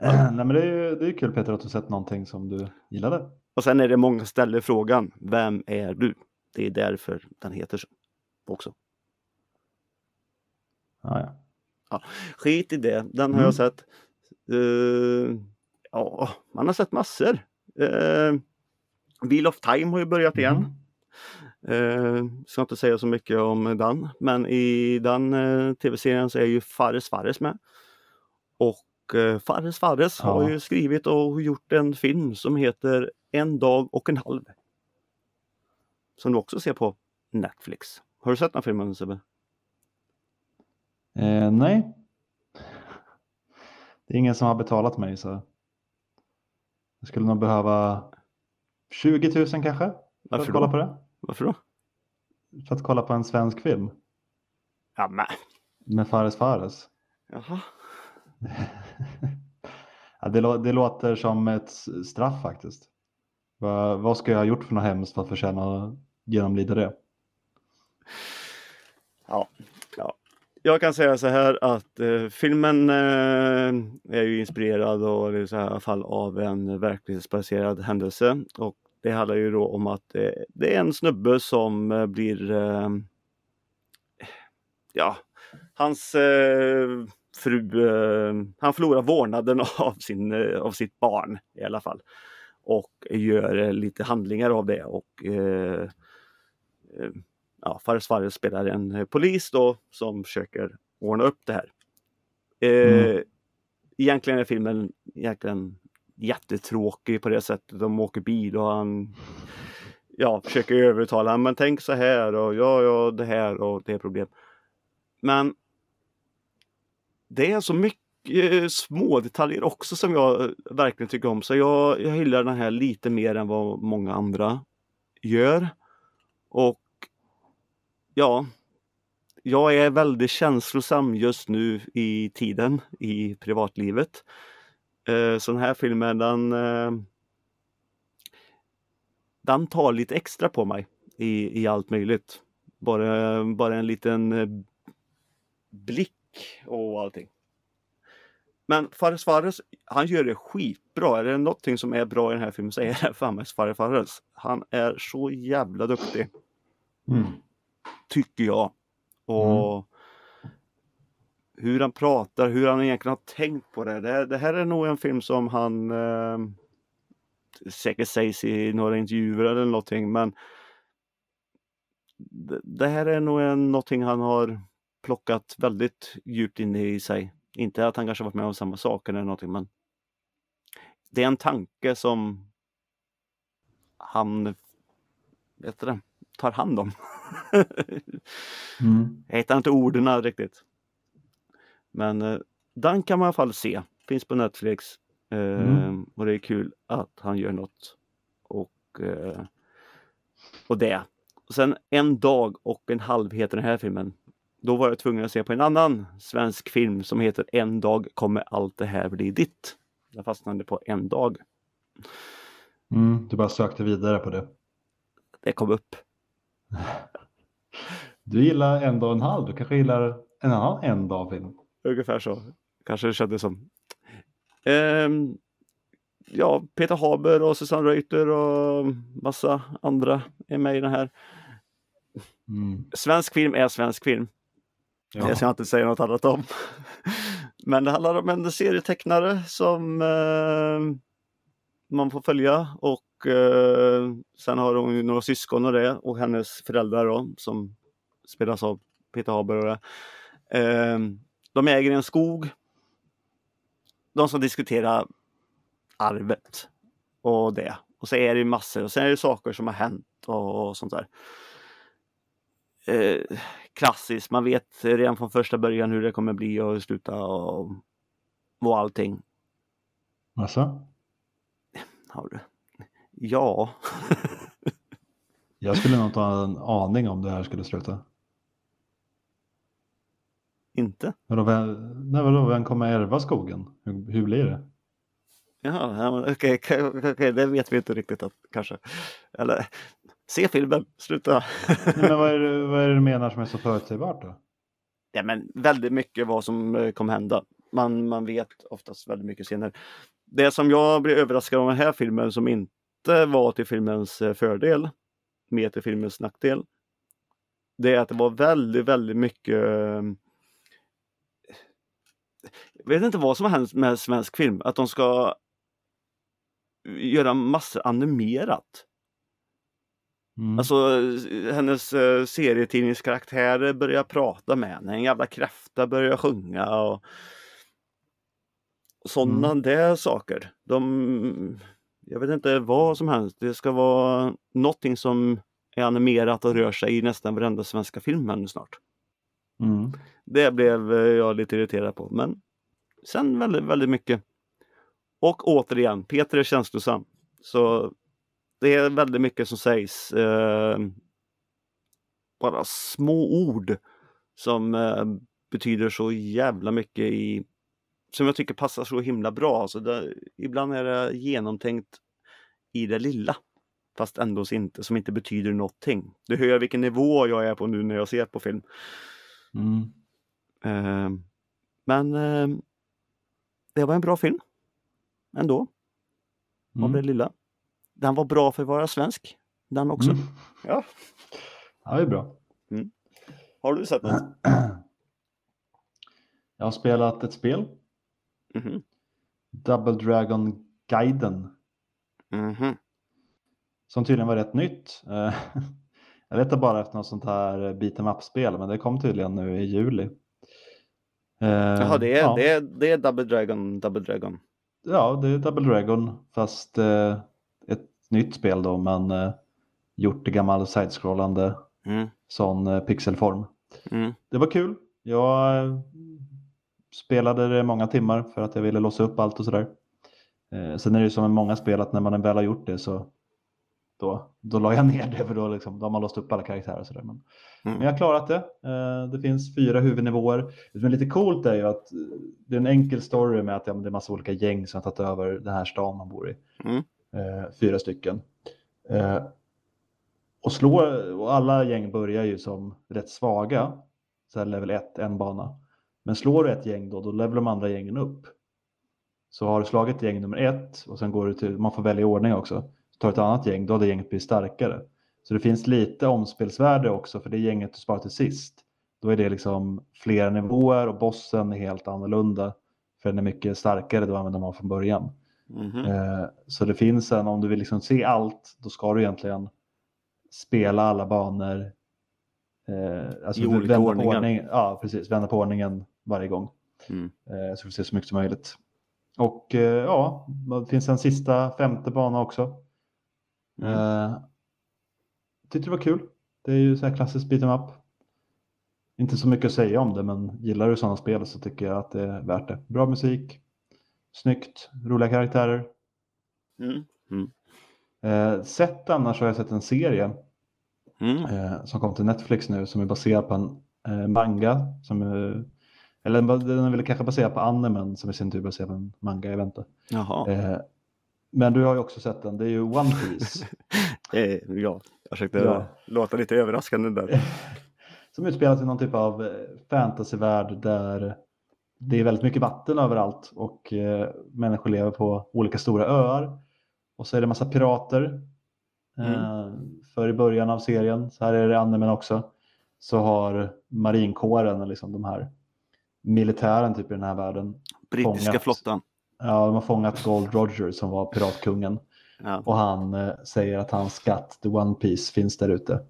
Nej men det är ju det är kul Peter att du sett någonting som du gillade. Och sen är det många ställer frågan, vem är du? Det är därför den heter så också. Ja, ja. Skit i det, den har Mm. jag sett. Eh, ja, man har sett massor. Uh, Wheel of Time har ju börjat igen. Mhm. Uh, ska inte säga så mycket om den, men i den eh, tv-serien så är ju Fares Fares med. Och uh, Fares Fares har Ja. ju skrivit och gjort en film som heter En dag och en halv. Som du också ser på Netflix. Har du sett den filmen Sebbe? Eh, nej. Det är ingen som har betalat mig så. Jag skulle nog behöva 20 000 kanske. För Varför att kolla då? på det. Varför då? För att kolla på en svensk film. Ja, men. Med Fares Fares. Jaha. ja, det, lå- det låter som ett straff faktiskt. Va, vad ska jag ha gjort för något hemskt för att förtjäna att genomlida det? Ja. Jag kan säga så här att eh, filmen eh, är ju inspirerad och, i så här fall av en verklighetsbaserad händelse. Och det handlar ju då om att eh, det är en snubbe som eh, blir eh, Ja, hans eh, fru, eh, han förlorar vårdnaden av, sin, eh, av sitt barn i alla fall. Och gör eh, lite handlingar av det och eh, eh, ja, Fares Fares spelar en eh, polis då som försöker ordna upp det här. Eh, Mm. Egentligen är filmen egentligen jättetråkig på det sättet. De åker bil och han ja, försöker övertala men tänk så här och ja, ja, det här och det är problem. Men det är så mycket eh, små detaljer också som jag eh, verkligen tycker om. Så jag, jag gillar den här lite mer än vad många andra gör. Och ja, jag är väldigt känslosam just nu i tiden i privatlivet. Eh, så den här filmen den, eh, den tar lite extra på mig i, i allt möjligt. Bara, bara en liten eh, blick och allting. Men Fares Fares, han gör det skitbra. Är det någonting som är bra i den här filmen så är det fan Fares Fares. Han är så jävla duktig Mm tycker jag. Och hur han pratar, hur han egentligen har tänkt på det. Det, här- det här är nog en film som han eh, säkert sägs i några intervjuer eller någonting men det, det här är nog en, någonting han har plockat väldigt djupt in i sig. Inte att han kanske varit med om samma saker eller någonting men det är en tanke som han vet det, tar hand om. Mm. Jag hittar inte orden riktigt. Men eh, den kan man i alla fall se. Finns på Netflix. Eh, Mm. Och det är kul att han gör något. Och, eh, och det. Och sen en dag och en halv heter den här filmen. Då var jag tvungen att se på en annan svensk film som heter En dag kommer allt det här bli ditt. Jag fastnade på en dag. Mm. Du bara sökte vidare på det. Det kom upp. Du gillar en dag och en halv. Du kanske gillar en annan en dag film. Ungefär så. Kanske det kändes som. Ehm, ja, Peter Haber och Susanne Reuter och massa andra är med i den här. Mm. Svensk film är svensk film. Ja. Det ska jag inte säga något annat om. Men det handlar om en serietecknare som eh, man får följa och eh, sen har hon ju några syskon och det och hennes föräldrar då som spelas av Peter Haber och det. Eh, de äger en skog. De ska diskutera arvet och det. Och så är det ju massor och sen är det saker som har hänt och, och sånt där. Eh, klassiskt, man vet redan från första början hur det kommer bli och sluta och, och allting. Alltså? Har du? Ja, Jag skulle nog inte ha en aning om det här skulle sluta. inte? Vadå, vem, nej, vadå, vem kommer ärva skogen? Hur, hur blir det? Jaha, okej, okej, okej, det vet vi inte riktigt att, kanske. Eller se filmen, sluta. Nej, men vad, är det, vad är det du menar som är så förutsägbart då? ja, men väldigt mycket vad som eh, kommer hända. Man, man vet oftast väldigt mycket senare. Det som jag blev överraskad av den här filmen som inte var till filmens eh, fördel, mer till filmens nackdel. Det är att det var väldigt, väldigt mycket eh, jag vet inte vad som har hänt med svensk film, att de ska göra massor animerat. Mm. Alltså eh, hennes eh, serietidningskaraktärer börjar prata med henne, en jävla kräfta börjar sjunga och sådana Mm. där saker. De, jag vet inte vad som helst, det ska vara någonting som är animerat och rör sig i nästan varenda svenska film här nu snart. Mm. Det blev eh, jag lite irriterad på, men sen väldigt, väldigt mycket. Och återigen, Peter är känslosam. Så det är väldigt mycket som sägs. Eh, bara små ord som eh, betyder så jävla mycket i som jag tycker passar så himla bra. Alltså det, ibland är det genomtänkt i det lilla. Fast ändå inte, som inte betyder någonting. Du hör vilken nivå jag är på nu när jag ser på film. Mm. Eh, men eh, det var en bra film. Ändå, av det Mm. lilla. Den var bra för att vara svensk. Den också. Mm. Ja. Ja, det är bra. Har du sett något? Jag har spelat ett spel, Mhm. Double Dragon Guiden, Mhm. som tydligen var rätt nytt. Eh, Jag letade bara efter något sånt här beat em up-spel, men det kom tydligen nu i juli. Eh, Jaha, det är, ja. det, är, det är Double Dragon, Double Dragon. Ja, det är Double Dragon fast eh, ett nytt spel då, men gjort i gammal sidescrollande Mm. sån pixelform. Mm. Det var kul. Jag spelade det många timmar för att jag ville låsa upp allt och sådär. Eh, sen är det ju som med många spel att när man väl har gjort det så då, då la jag ner det för då, liksom, då har man låst upp alla karaktärer och sådär. Men, Mm. men jag har klarat det. Eh, det finns fyra huvudnivåer. Det som är lite coolt är ju att eh, det är en enkel story med att ja, det är massa olika gäng som har tagit över den här stan man bor i. Mm. Eh, fyra stycken. Eh, och, slå, och alla gäng börjar ju som rätt svaga. Så här level 1, en bana. Men slår du ett gäng då, då levelar de andra gängen upp. Så har du slagit gäng nummer ett och sen går du till, man får välja ordning också. Så tar du ett annat gäng, då har det gänget blivit starkare. Så det finns lite omspelsvärde också för det gänget du sparar till sist. Då är det liksom flera nivåer och bossen är helt annorlunda. För den är mycket starkare då än vad man från början. Mhm. Eh, Så det finns en, om du vill liksom se allt, då ska du egentligen spela alla banor Eh, alltså I olika vända på ordningar. ordning, ja, precis. Vända på ordningen varje gång. Mm. Eh, så vi får se så mycket som möjligt. Och eh, ja, det finns en sista femte bana också. Mm. Eh, tyckte det var kul. Det är ju så här klassiskt beat 'em up. Inte så mycket att säga om det, men gillar du sådana spel så tycker jag att det är värt det. Bra musik, snyggt, roliga karaktärer. Mm. Eh, sett annars har jag sett en serie Mm. eh, som kom till Netflix nu som är baserad på en eh, manga. Som, eh, eller den är väl kanske baserad på animen som i sin tur baserad på en manga, jag vet inte. Eh, men du har ju också sett den, det är ju One Piece. Eh, ja, jag försökte Ja. låta lite överraskande där. som utspelas i någon typ av eh, fantasyvärld där det är väldigt mycket vatten överallt och människor lever på olika stora öar. Och så är det massa pirater. Eh, för i början av serien, så här är det i animen också, så har marinkåren, liksom de här militären typ i den här världen, Brittiska Fångat. flottan. ja, de har fångat Gold Roger som var piratkungen. Ja. Och han eh, säger att hans skatt, The One Piece, finns där ute.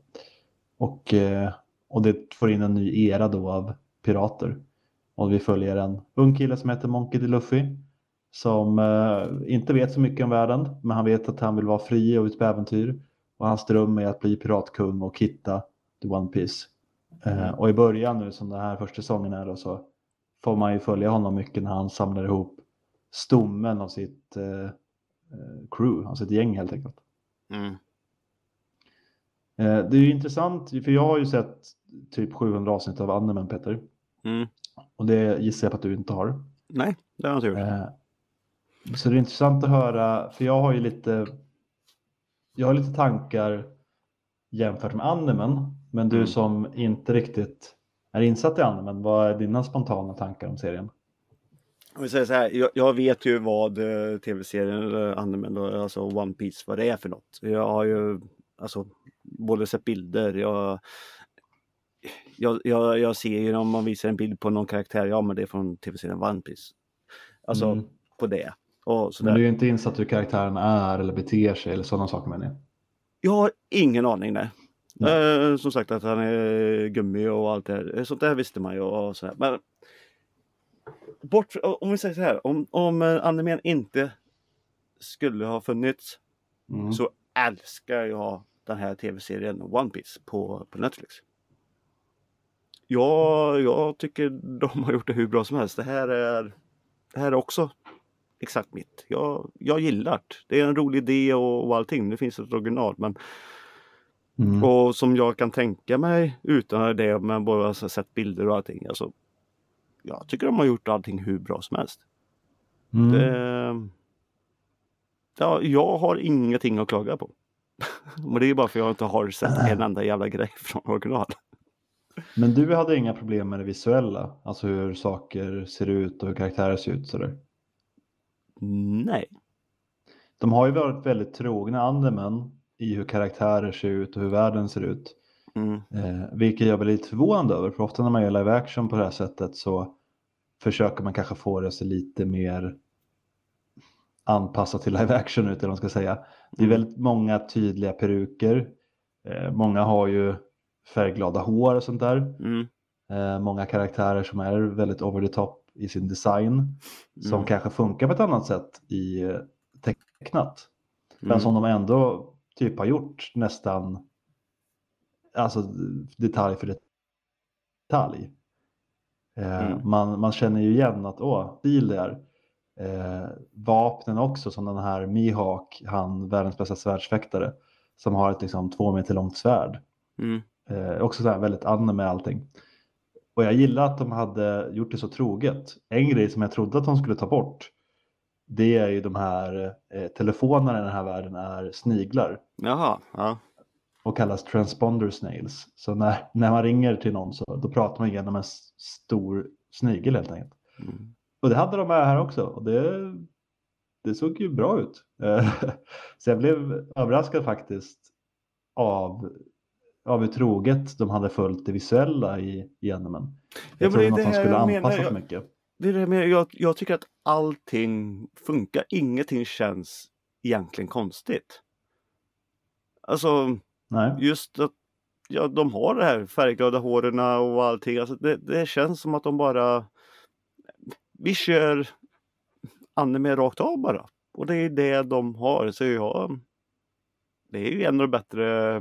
Och, eh, och det får in en ny era då av pirater. Och vi följer en ung kille som heter Monkey D. Luffy. Som eh, inte vet så mycket om världen, men han vet att han vill vara fri och ut på äventyr. Och hans dröm är att bli piratkung och hitta The One Piece. Eh, och i början nu, som den här första säsongen är då, så får man ju följa honom mycket när han samlar ihop stommen av sitt eh, eh, crew, alltså ett gäng helt enkelt. Mm. Eh, Det är ju intressant, för jag har ju sett typ 700 avsnitt av animen Peter. Mm. Och det gissar jag på att du inte har. Nej, det har jag inte gjort. Eh, Så det är intressant att höra, för jag har ju lite, jag har lite tankar jämfört med animen. Men du Mm. som inte riktigt är insatt i animen, vad är dina spontana tankar om serien? Om vi säger så här, jag, jag vet ju vad eh, tv-serien eller animen, då, alltså One Piece, vad det är för något. Jag har ju alltså både sett bilder, jag, jag, jag, jag ser ju om man visar en bild på någon karaktär, ja men det är från tv-serien One Piece. Alltså Mm. på det. Och Men du är inte insatt hur karaktären är eller beter sig eller sådana saker menar jag. Jag har ingen aning nej. Nej. Eh, som sagt att han är gummi och allt det här. Eh, Sånt där visste man ju och sådär. Men bort, om vi säger så här, om, om eh, animen inte skulle ha funnits Mm. så älskar jag den här tv-serien One Piece på, på Netflix. Ja, jag tycker de har gjort det hur bra som helst. Det här är, det här är också exakt mitt. Jag, jag gillar det. Det är en rolig idé och, och allting. Nu finns det ett original men Mm. och som jag kan tänka mig utan det men bara har sett bilder och allting. Alltså, jag tycker de har gjort allting hur bra som helst. Mm. Det, ja, jag har ingenting att klaga på. Men det är bara för att jag inte har sett en enda jävla grej från original. Men du hade inga problem med det visuella? Alltså hur saker ser ut och hur karaktärer ser ut sådär? Nej. De har ju varit väldigt trogna animen i hur karaktärer ser ut och hur världen ser ut. Mm. Eh, vilket jag blir lite förvånad över, för ofta när man gör live action på det här sättet så försöker man kanske få det att se lite mer anpassat till live action ut, eller vad man ska säga. Det är Mm. väldigt många tydliga peruker. Eh, många har ju färgglada hår och sånt där. Mm. Eh, många karaktärer som är väldigt over the top i sin design. Som Mm. kanske funkar på ett annat sätt i eh, tecknat. Men Mm. som de ändå typ har gjort nästan alltså detalj för detalj. Eh, Mm. man, man känner ju igen att åh, stil det är. Eh, vapnen också som den här Mihawk, han världens bästa svärdsfäktare. Som har ett liksom två meter långt svärd. Mm. Eh, också så här väldigt anime med allting. Och jag gillar att de hade gjort det så troget. En grej som jag trodde att de skulle ta bort. Det är ju de här eh, telefonerna i den här världen är sniglar. Jaha, ja. Och kallas transponder snails. Så när, när man ringer till någon så då pratar man genom en stor snigel helt enkelt. Mm. Och det hade de med här också. Och det, det såg ju bra ut. Så jag blev överraskad faktiskt av, av hur troget de hade följt det visuella i, animen. Jag Ja, men det att de skulle anpassa Jag- mycket. Det är det med, jag, jag tycker att allting funkar. Ingenting känns egentligen konstigt. Alltså Nej. just att ja, de har det här färgglada håren och allting. Alltså det, det känns som att de bara vi kör anime rakt av bara. Och det är det de har. Så jag, det är ju en av de bättre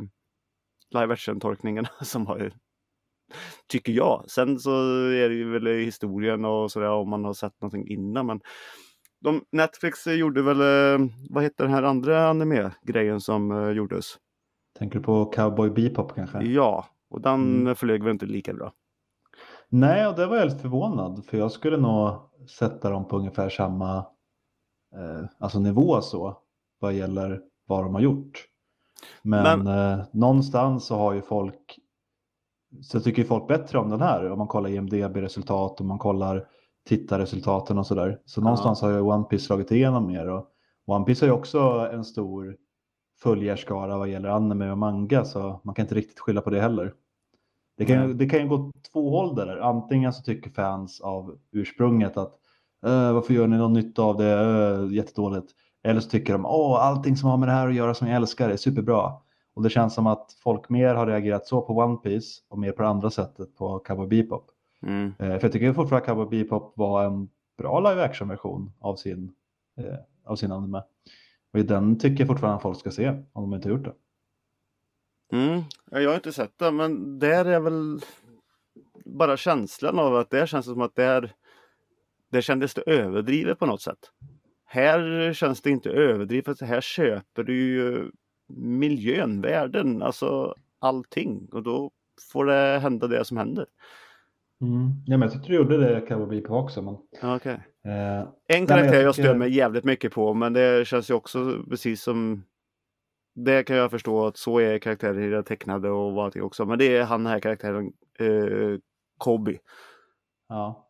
live action-tolkningarna som har Tycker jag. Sen så är det ju väl historien och sådär om man har sett någonting innan. Men de, Netflix gjorde väl, eh, vad heter den här andra anime-grejen som uh, gjordes? Tänker du på Cowboy Bebop kanske? Ja, och den mm. flög väl inte lika bra. Nej, och det var jag lite förvånad för jag skulle nog sätta dem på ungefär samma eh, alltså nivå så vad gäller vad de har gjort. Men, Men... Eh, någonstans så har ju folk så tycker folk bättre om den här om man kollar IMDB-resultat och man kollar tittarresultaten och sådär. Så någonstans har ju One Piece slagit igenom mer och One Piece har ju också en stor följarskara vad gäller anime och manga så man kan inte riktigt skylla på det heller. Det kan, mm. det kan ju gå två håll där. Antingen så tycker fans av ursprunget att äh, varför gör ni något nytt av det, äh, jättedåligt. Eller så tycker de att allting som har med det här att göra som jag älskar är superbra. Och det känns som att folk mer har reagerat så på One Piece och mer på det andra sättet på Cowboy Bebop. Mm. Eh, för jag tycker fortfarande att Cowboy Bebop var en bra live action version av sin, eh, av sin anime. Och den tycker jag fortfarande att folk ska se om de inte gjort det. Mm. Jag har inte sett det men där är väl bara känslan av att det känns som att det är det kändes det överdrivet på något sätt. Här känns det inte överdrivet, här köper du ju miljön, världen, alltså allting och då får det hända det som händer. Mm. Ja, men jag tyckte du gjorde det Cowboy Bebop också. Men... Okay. Eh, en karaktär jag, jag stör mig jävligt mycket på men det känns ju också precis som det kan jag förstå att så är karaktärer i det tecknade och allting också. Men det är han här karaktären eh, Kobe. Ja.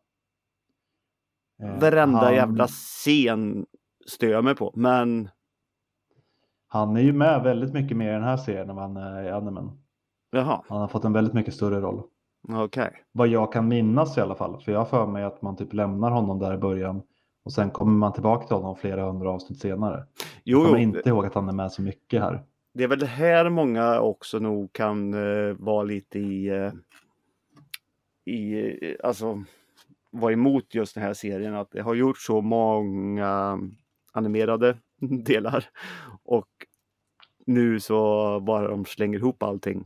Eh, Varenda han... jävla scen stör jag mig på. Men han är ju med väldigt mycket mer i den här serien än vad han är i animen. Jaha. Han har fått en väldigt mycket större roll. Okej. Okay. Vad jag kan minnas i alla fall. För jag har för mig att man typ lämnar honom där i början. Och sen kommer man tillbaka till honom flera hundra avsnitt senare. Jo, jag kommer jo. inte ihåg att han är med så mycket här. Det är väl här många också nog kan uh, vara lite i, uh, i uh, alltså vara emot just den här serien. Att det har gjort så många animerade delar. Och nu så bara de slänger ihop allting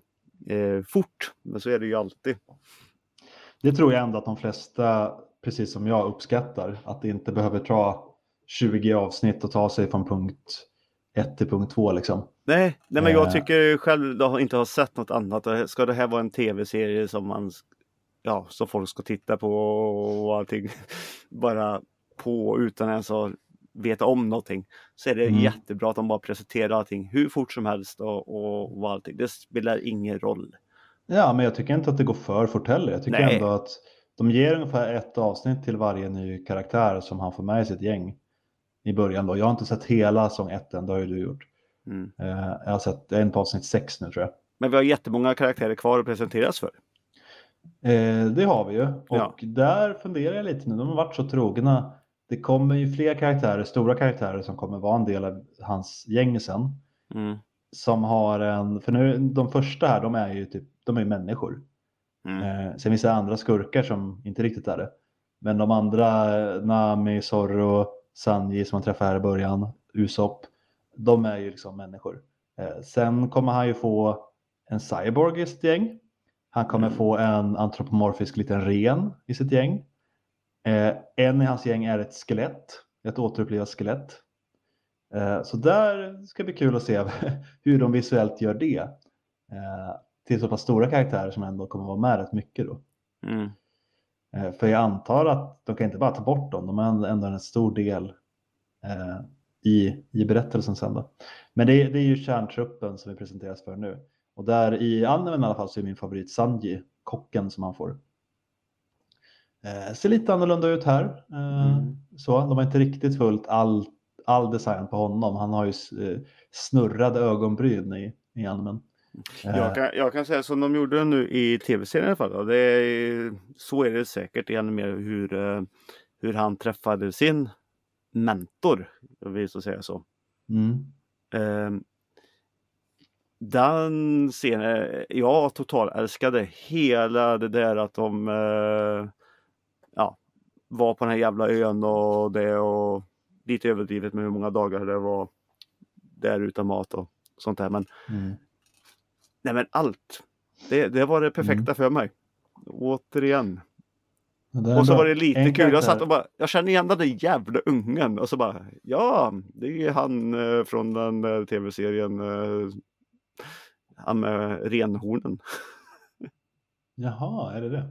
eh, fort. Men så är det ju alltid. Det tror jag ändå att de flesta, precis som jag, uppskattar. Att det inte behöver ta 20 avsnitt och ta sig från punkt 1 till punkt 2 liksom. Nej, nej men jag eh. tycker själv jag inte har sett något annat. Ska det här vara en tv-serie som man ja, som folk ska titta på och allting bara på utan ens ha veta om någonting så är det mm. jättebra att de bara presenterar allting hur fort som helst och, och, och allting. Det spelar ingen roll. Ja, men jag tycker inte att det går för fort heller. Jag tycker Nej. ändå att de ger ungefär ett avsnitt till varje ny karaktär som han får med i sitt gäng i början. Då. Jag har inte sett hela säsong ett än, det har ju du gjort. Mm. Uh, jag har sett en på avsnitt sex nu tror jag. Men vi har jättemånga karaktärer kvar att presenteras för. Eh, det har vi ju och ja. där funderar jag lite nu. De har varit så trogna det kommer ju fler karaktärer, stora karaktärer som kommer vara en del av hans gäng sen. Mm. Som har en, för nu de första här de är ju typ, de är människor. Mm. Eh, sen finns det andra skurkar som inte riktigt är det. Men de andra, Nami, Zorro, Sanji som man träffar här i början, Usopp, de är ju liksom människor. Eh, sen kommer han ju få en cyborg i sitt gäng. Han kommer mm. få en antropomorfisk liten ren i sitt gäng. Eh, en i hans gäng är ett skelett, ett återupplivat skelett. Eh, så där ska det bli kul att se hur de visuellt gör det. Eh, till så pass stora karaktärer som ändå kommer vara med rätt mycket då. Mm. Eh, för jag antar att de kan inte bara ta bort dem, de är ändå en stor del eh, i, i berättelsen sen då. Men det, det är ju kärntruppen som vi presenteras för nu. Och där i animen i alla fall så är min favorit Sanji, kocken som han får. Eh, ser lite annorlunda ut här. Eh, mm. Så, de har inte riktigt följt all, all design på honom. Han har ju eh, snurrade ögonbryn i, i animen. Jag eh. kan, jag kan säga som de gjorde nu i tv-serien i alla fall. Det är, så är det säkert i mer hur, eh, hur han träffade sin mentor, om vi så säga så. Mm. Den scenen, jag total älskade hela det där att de eh, ja, var på den här jävla ön och det och lite överdrivet med hur många dagar det var där utan mat och sånt där. Men Mm. nej men allt. Det, det var det perfekta Mm. för mig. Återigen. Och så bra. var det lite En kul. Jag satt och bara, jag känner igen den där jävla ungen. Och så bara, ja, det är han eh, från den där tv-serien. Han med renhornen. Jaha, är det det?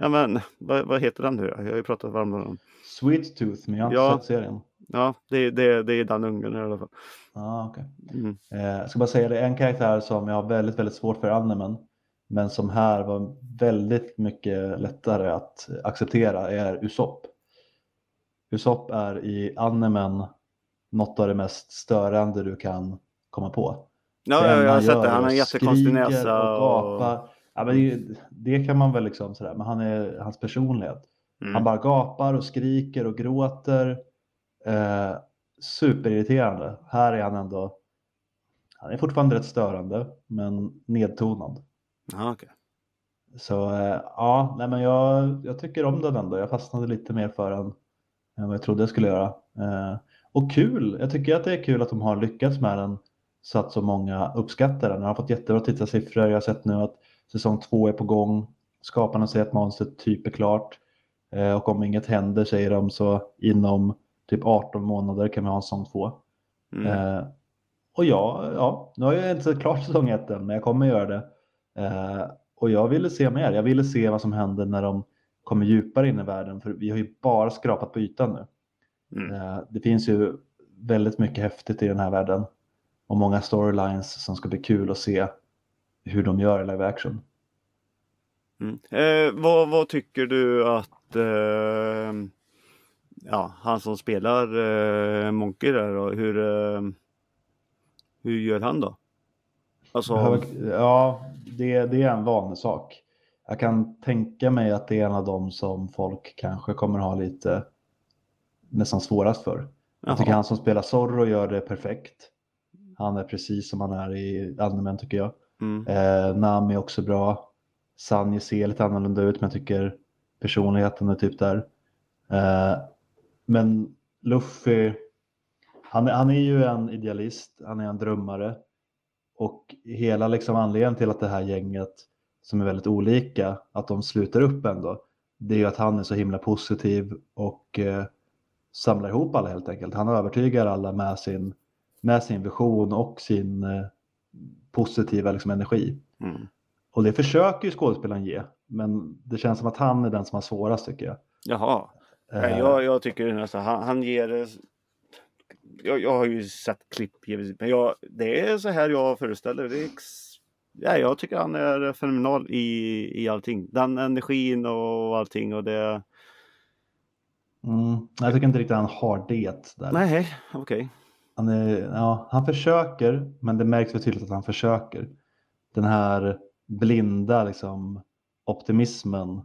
Ja men, vad, vad heter den nu? Jag har ju pratat varmt om den. Sweet Tooth, men jag har inte Ja. sett serien. Ja, det, det, det är den ungen i alla fall. Ah, okay. Mm. eh, jag ska bara säga det, en karaktär som jag har väldigt, väldigt svårt för i animen, men som här var väldigt mycket lättare att acceptera är Usopp. Usopp är i animen något av det mest störande du kan komma på. Ja, jag har sett det. Han har en jättekonstig näsa. Och Och... gapar. Ja, men det, det kan man väl liksom sådär, men han är, hans personlighet. Han Mm. bara gapar och skriker och gråter. Eh, superirriterande. Här är han ändå, han är fortfarande rätt störande, men nedtonad. Ja, okej. Så eh, ja, nej men jag, jag tycker om den ändå. Jag fastnade lite mer för den än vad jag trodde jag skulle göra. Eh, och kul, jag tycker att det är kul att de har lyckats med den så att så många uppskattar den. Den har fått jättebra tittarsiffror. Jag har sett nu att säsong två är på gång. Skaparna säger att manuset typ är klart. Eh, och om inget händer säger de så inom typ 18 månader kan vi ha en säsong två. Mm. Eh, och ja, ja, nu har jag inte sett klart säsong ett än, men jag kommer göra det. Eh, och jag ville se mer. Jag ville se vad som händer när de kommer djupare in i världen, för vi har ju bara skrapat på ytan nu. Mm. Eh, det finns ju väldigt mycket häftigt i den här världen och många storylines som ska bli kul att se hur de gör i live action. Mm. Eh, vad, vad tycker du att eh, ja, han som spelar eh, Monkey där då, hur, eh, hur gör han då? Alltså, ja, det, det är en vanlig sak. Jag kan tänka mig att det är en av dem som folk kanske kommer ha lite nästan svårast för. Jag tycker jaha. han som spelar Zorro gör det perfekt. Han är precis som han är i animen tycker jag. Mm. Eh, Nami är också bra. Sanji ser lite annorlunda ut men jag tycker personligheten är typ där. Eh, men Luffy, han, är- han är ju en idealist, han är en drömmare. Och hela liksom anledningen till att det här gänget som är väldigt olika, att de slutar upp ändå, det är ju att han är så himla positiv och eh, samlar ihop alla helt enkelt. Han övertygar alla med sin, med sin vision och sin eh, positiva liksom, energi. Mm. Och det försöker ju skådespelaren ge, men det känns som att han är den som har svårast tycker jag. Jaha. Nej, Eh, jag, jag tycker nästan han, han ger jag, jag har ju sett klipp givetvis, men jag, det är så här jag föreställer det. är Ja, jag tycker han är fenomenal i, i allting. Den energin och allting och det. mm, jag tycker inte riktigt han har det där. Nej, okej. Han, är, ja, han försöker, men det märks väl tydligt att han försöker. Den här blinda liksom, optimismen,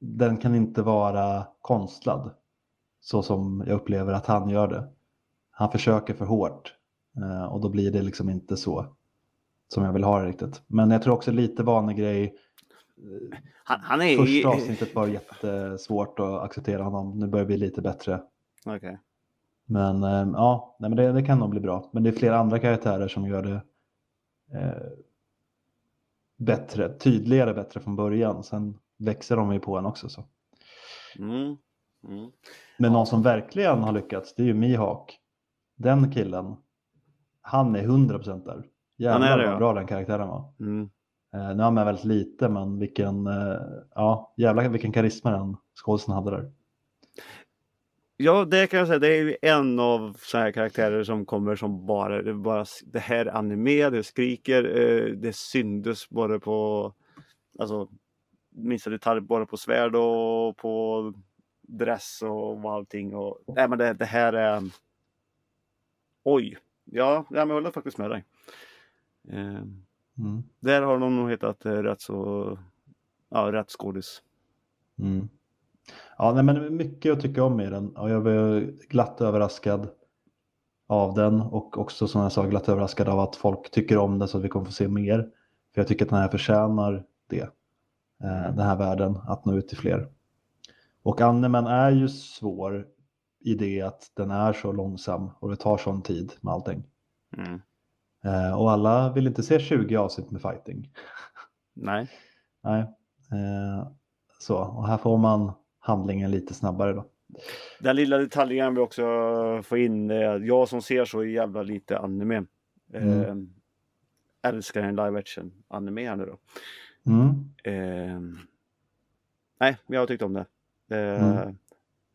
den kan inte vara konstlad. Så som jag upplever att han gör det. Han försöker för hårt eh, och då blir det liksom inte så som jag vill ha det riktigt. Men jag tror också lite vanlig grej. Han, han är Första avsnittet var jättesvårt att acceptera honom. Nu börjar bli lite bättre. Okej. Men eh, ja, nej, men det, det kan nog bli bra. Men det är flera andra karaktärer som gör det eh, bättre, tydligare bättre från början. Sen växer de ju på en också. Så. Mm. Mm. Men någon som verkligen har lyckats, det är ju Mihawk. Den killen, han är 100% där. Jävlar Han är det, vad ja. bra den karaktären var. Mm. Eh, nu är han med väldigt lite, men vilken, eh, ja, jävlar vilken karisma den skådisen hade där. Ja, det kan jag säga. Det är ju en av sådana här karaktärer som kommer som bara, det, bara, det här är anime, det skriker, eh, det syndes både på, alltså minsta detalj, både på svärd och på dress och allting. Och, nej men det, det här är, oj, ja, jag håller faktiskt med dig. Eh, Mm. där har de nog hittat eh, rätt så, ja, rätt skådis. Mm. Ja, nej, men mycket att tycka om i den och jag var glatt överraskad. av den och också som jag sa glatt överraskad av att folk tycker om det så att vi kommer få se mer. För jag tycker att den här förtjänar det. Eh, den här världen, att nå ut till fler. Och animen är ju svår i det att den är så långsam och det tar sån tid med allting. Mm. Eh, och alla vill inte se 20 avsnitt med fighting. Nej. Nej. Eh, så, och här får man handlingen lite snabbare då. Den lilla detaljen vi också få in jag som ser så jävla lite anime. Mm. Eh, älskar en live action anime här nu då. Mm. Eh, nej, jag har tyckt om det. Eh, Mm.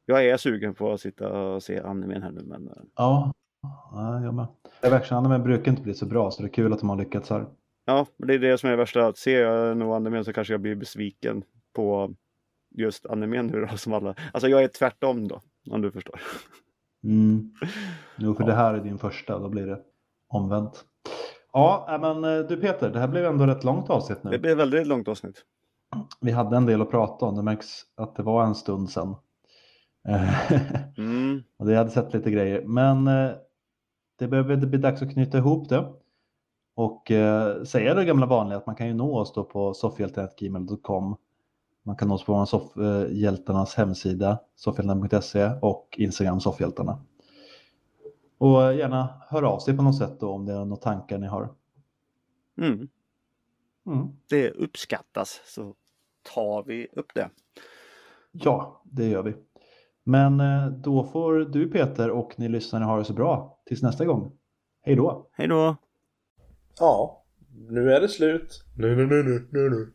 Jag är sugen på att sitta och se animen här nu men eh, Ja, ja jag med. Live action-anime brukar inte bli så bra så det är kul att de har lyckats här. ja, det är det som är det värsta. Ser jag nog animen så kanske jag blir besviken på just animen nu då som alla. Alltså jag är tvärtom då, om du förstår. Mm. Jo, för Ja. det här är din första, då blir det omvänt. Ja, äh, men eh, du Peter, det här blev ändå rätt långt avsnitt Det nu. blir väldigt långt avsnitt. Vi hade en del att prata om, det märks att det var en stund sedan. Mm. och det hade sett lite grejer, men eh, det behöver det bli dags att knyta ihop det. Och eh, säga det gamla vanliga att man kan ju nå oss då på soffhjältarna.gmail.com. Man kan oss på vår soffhjältarnas hemsida, soffhjältarna.se och Instagram soffhjältarna. Och gärna hör av sig på något sätt då om det är några tankar ni har. Mm. Mm. Det uppskattas så tar vi upp det. Ja, det gör vi. Men eh, då får du Peter och ni lyssnare ha det så bra. Tills nästa gång. Hej då! Hej då! Ja, nu är det slut. Nu, nu, nu, nu, nu, nu.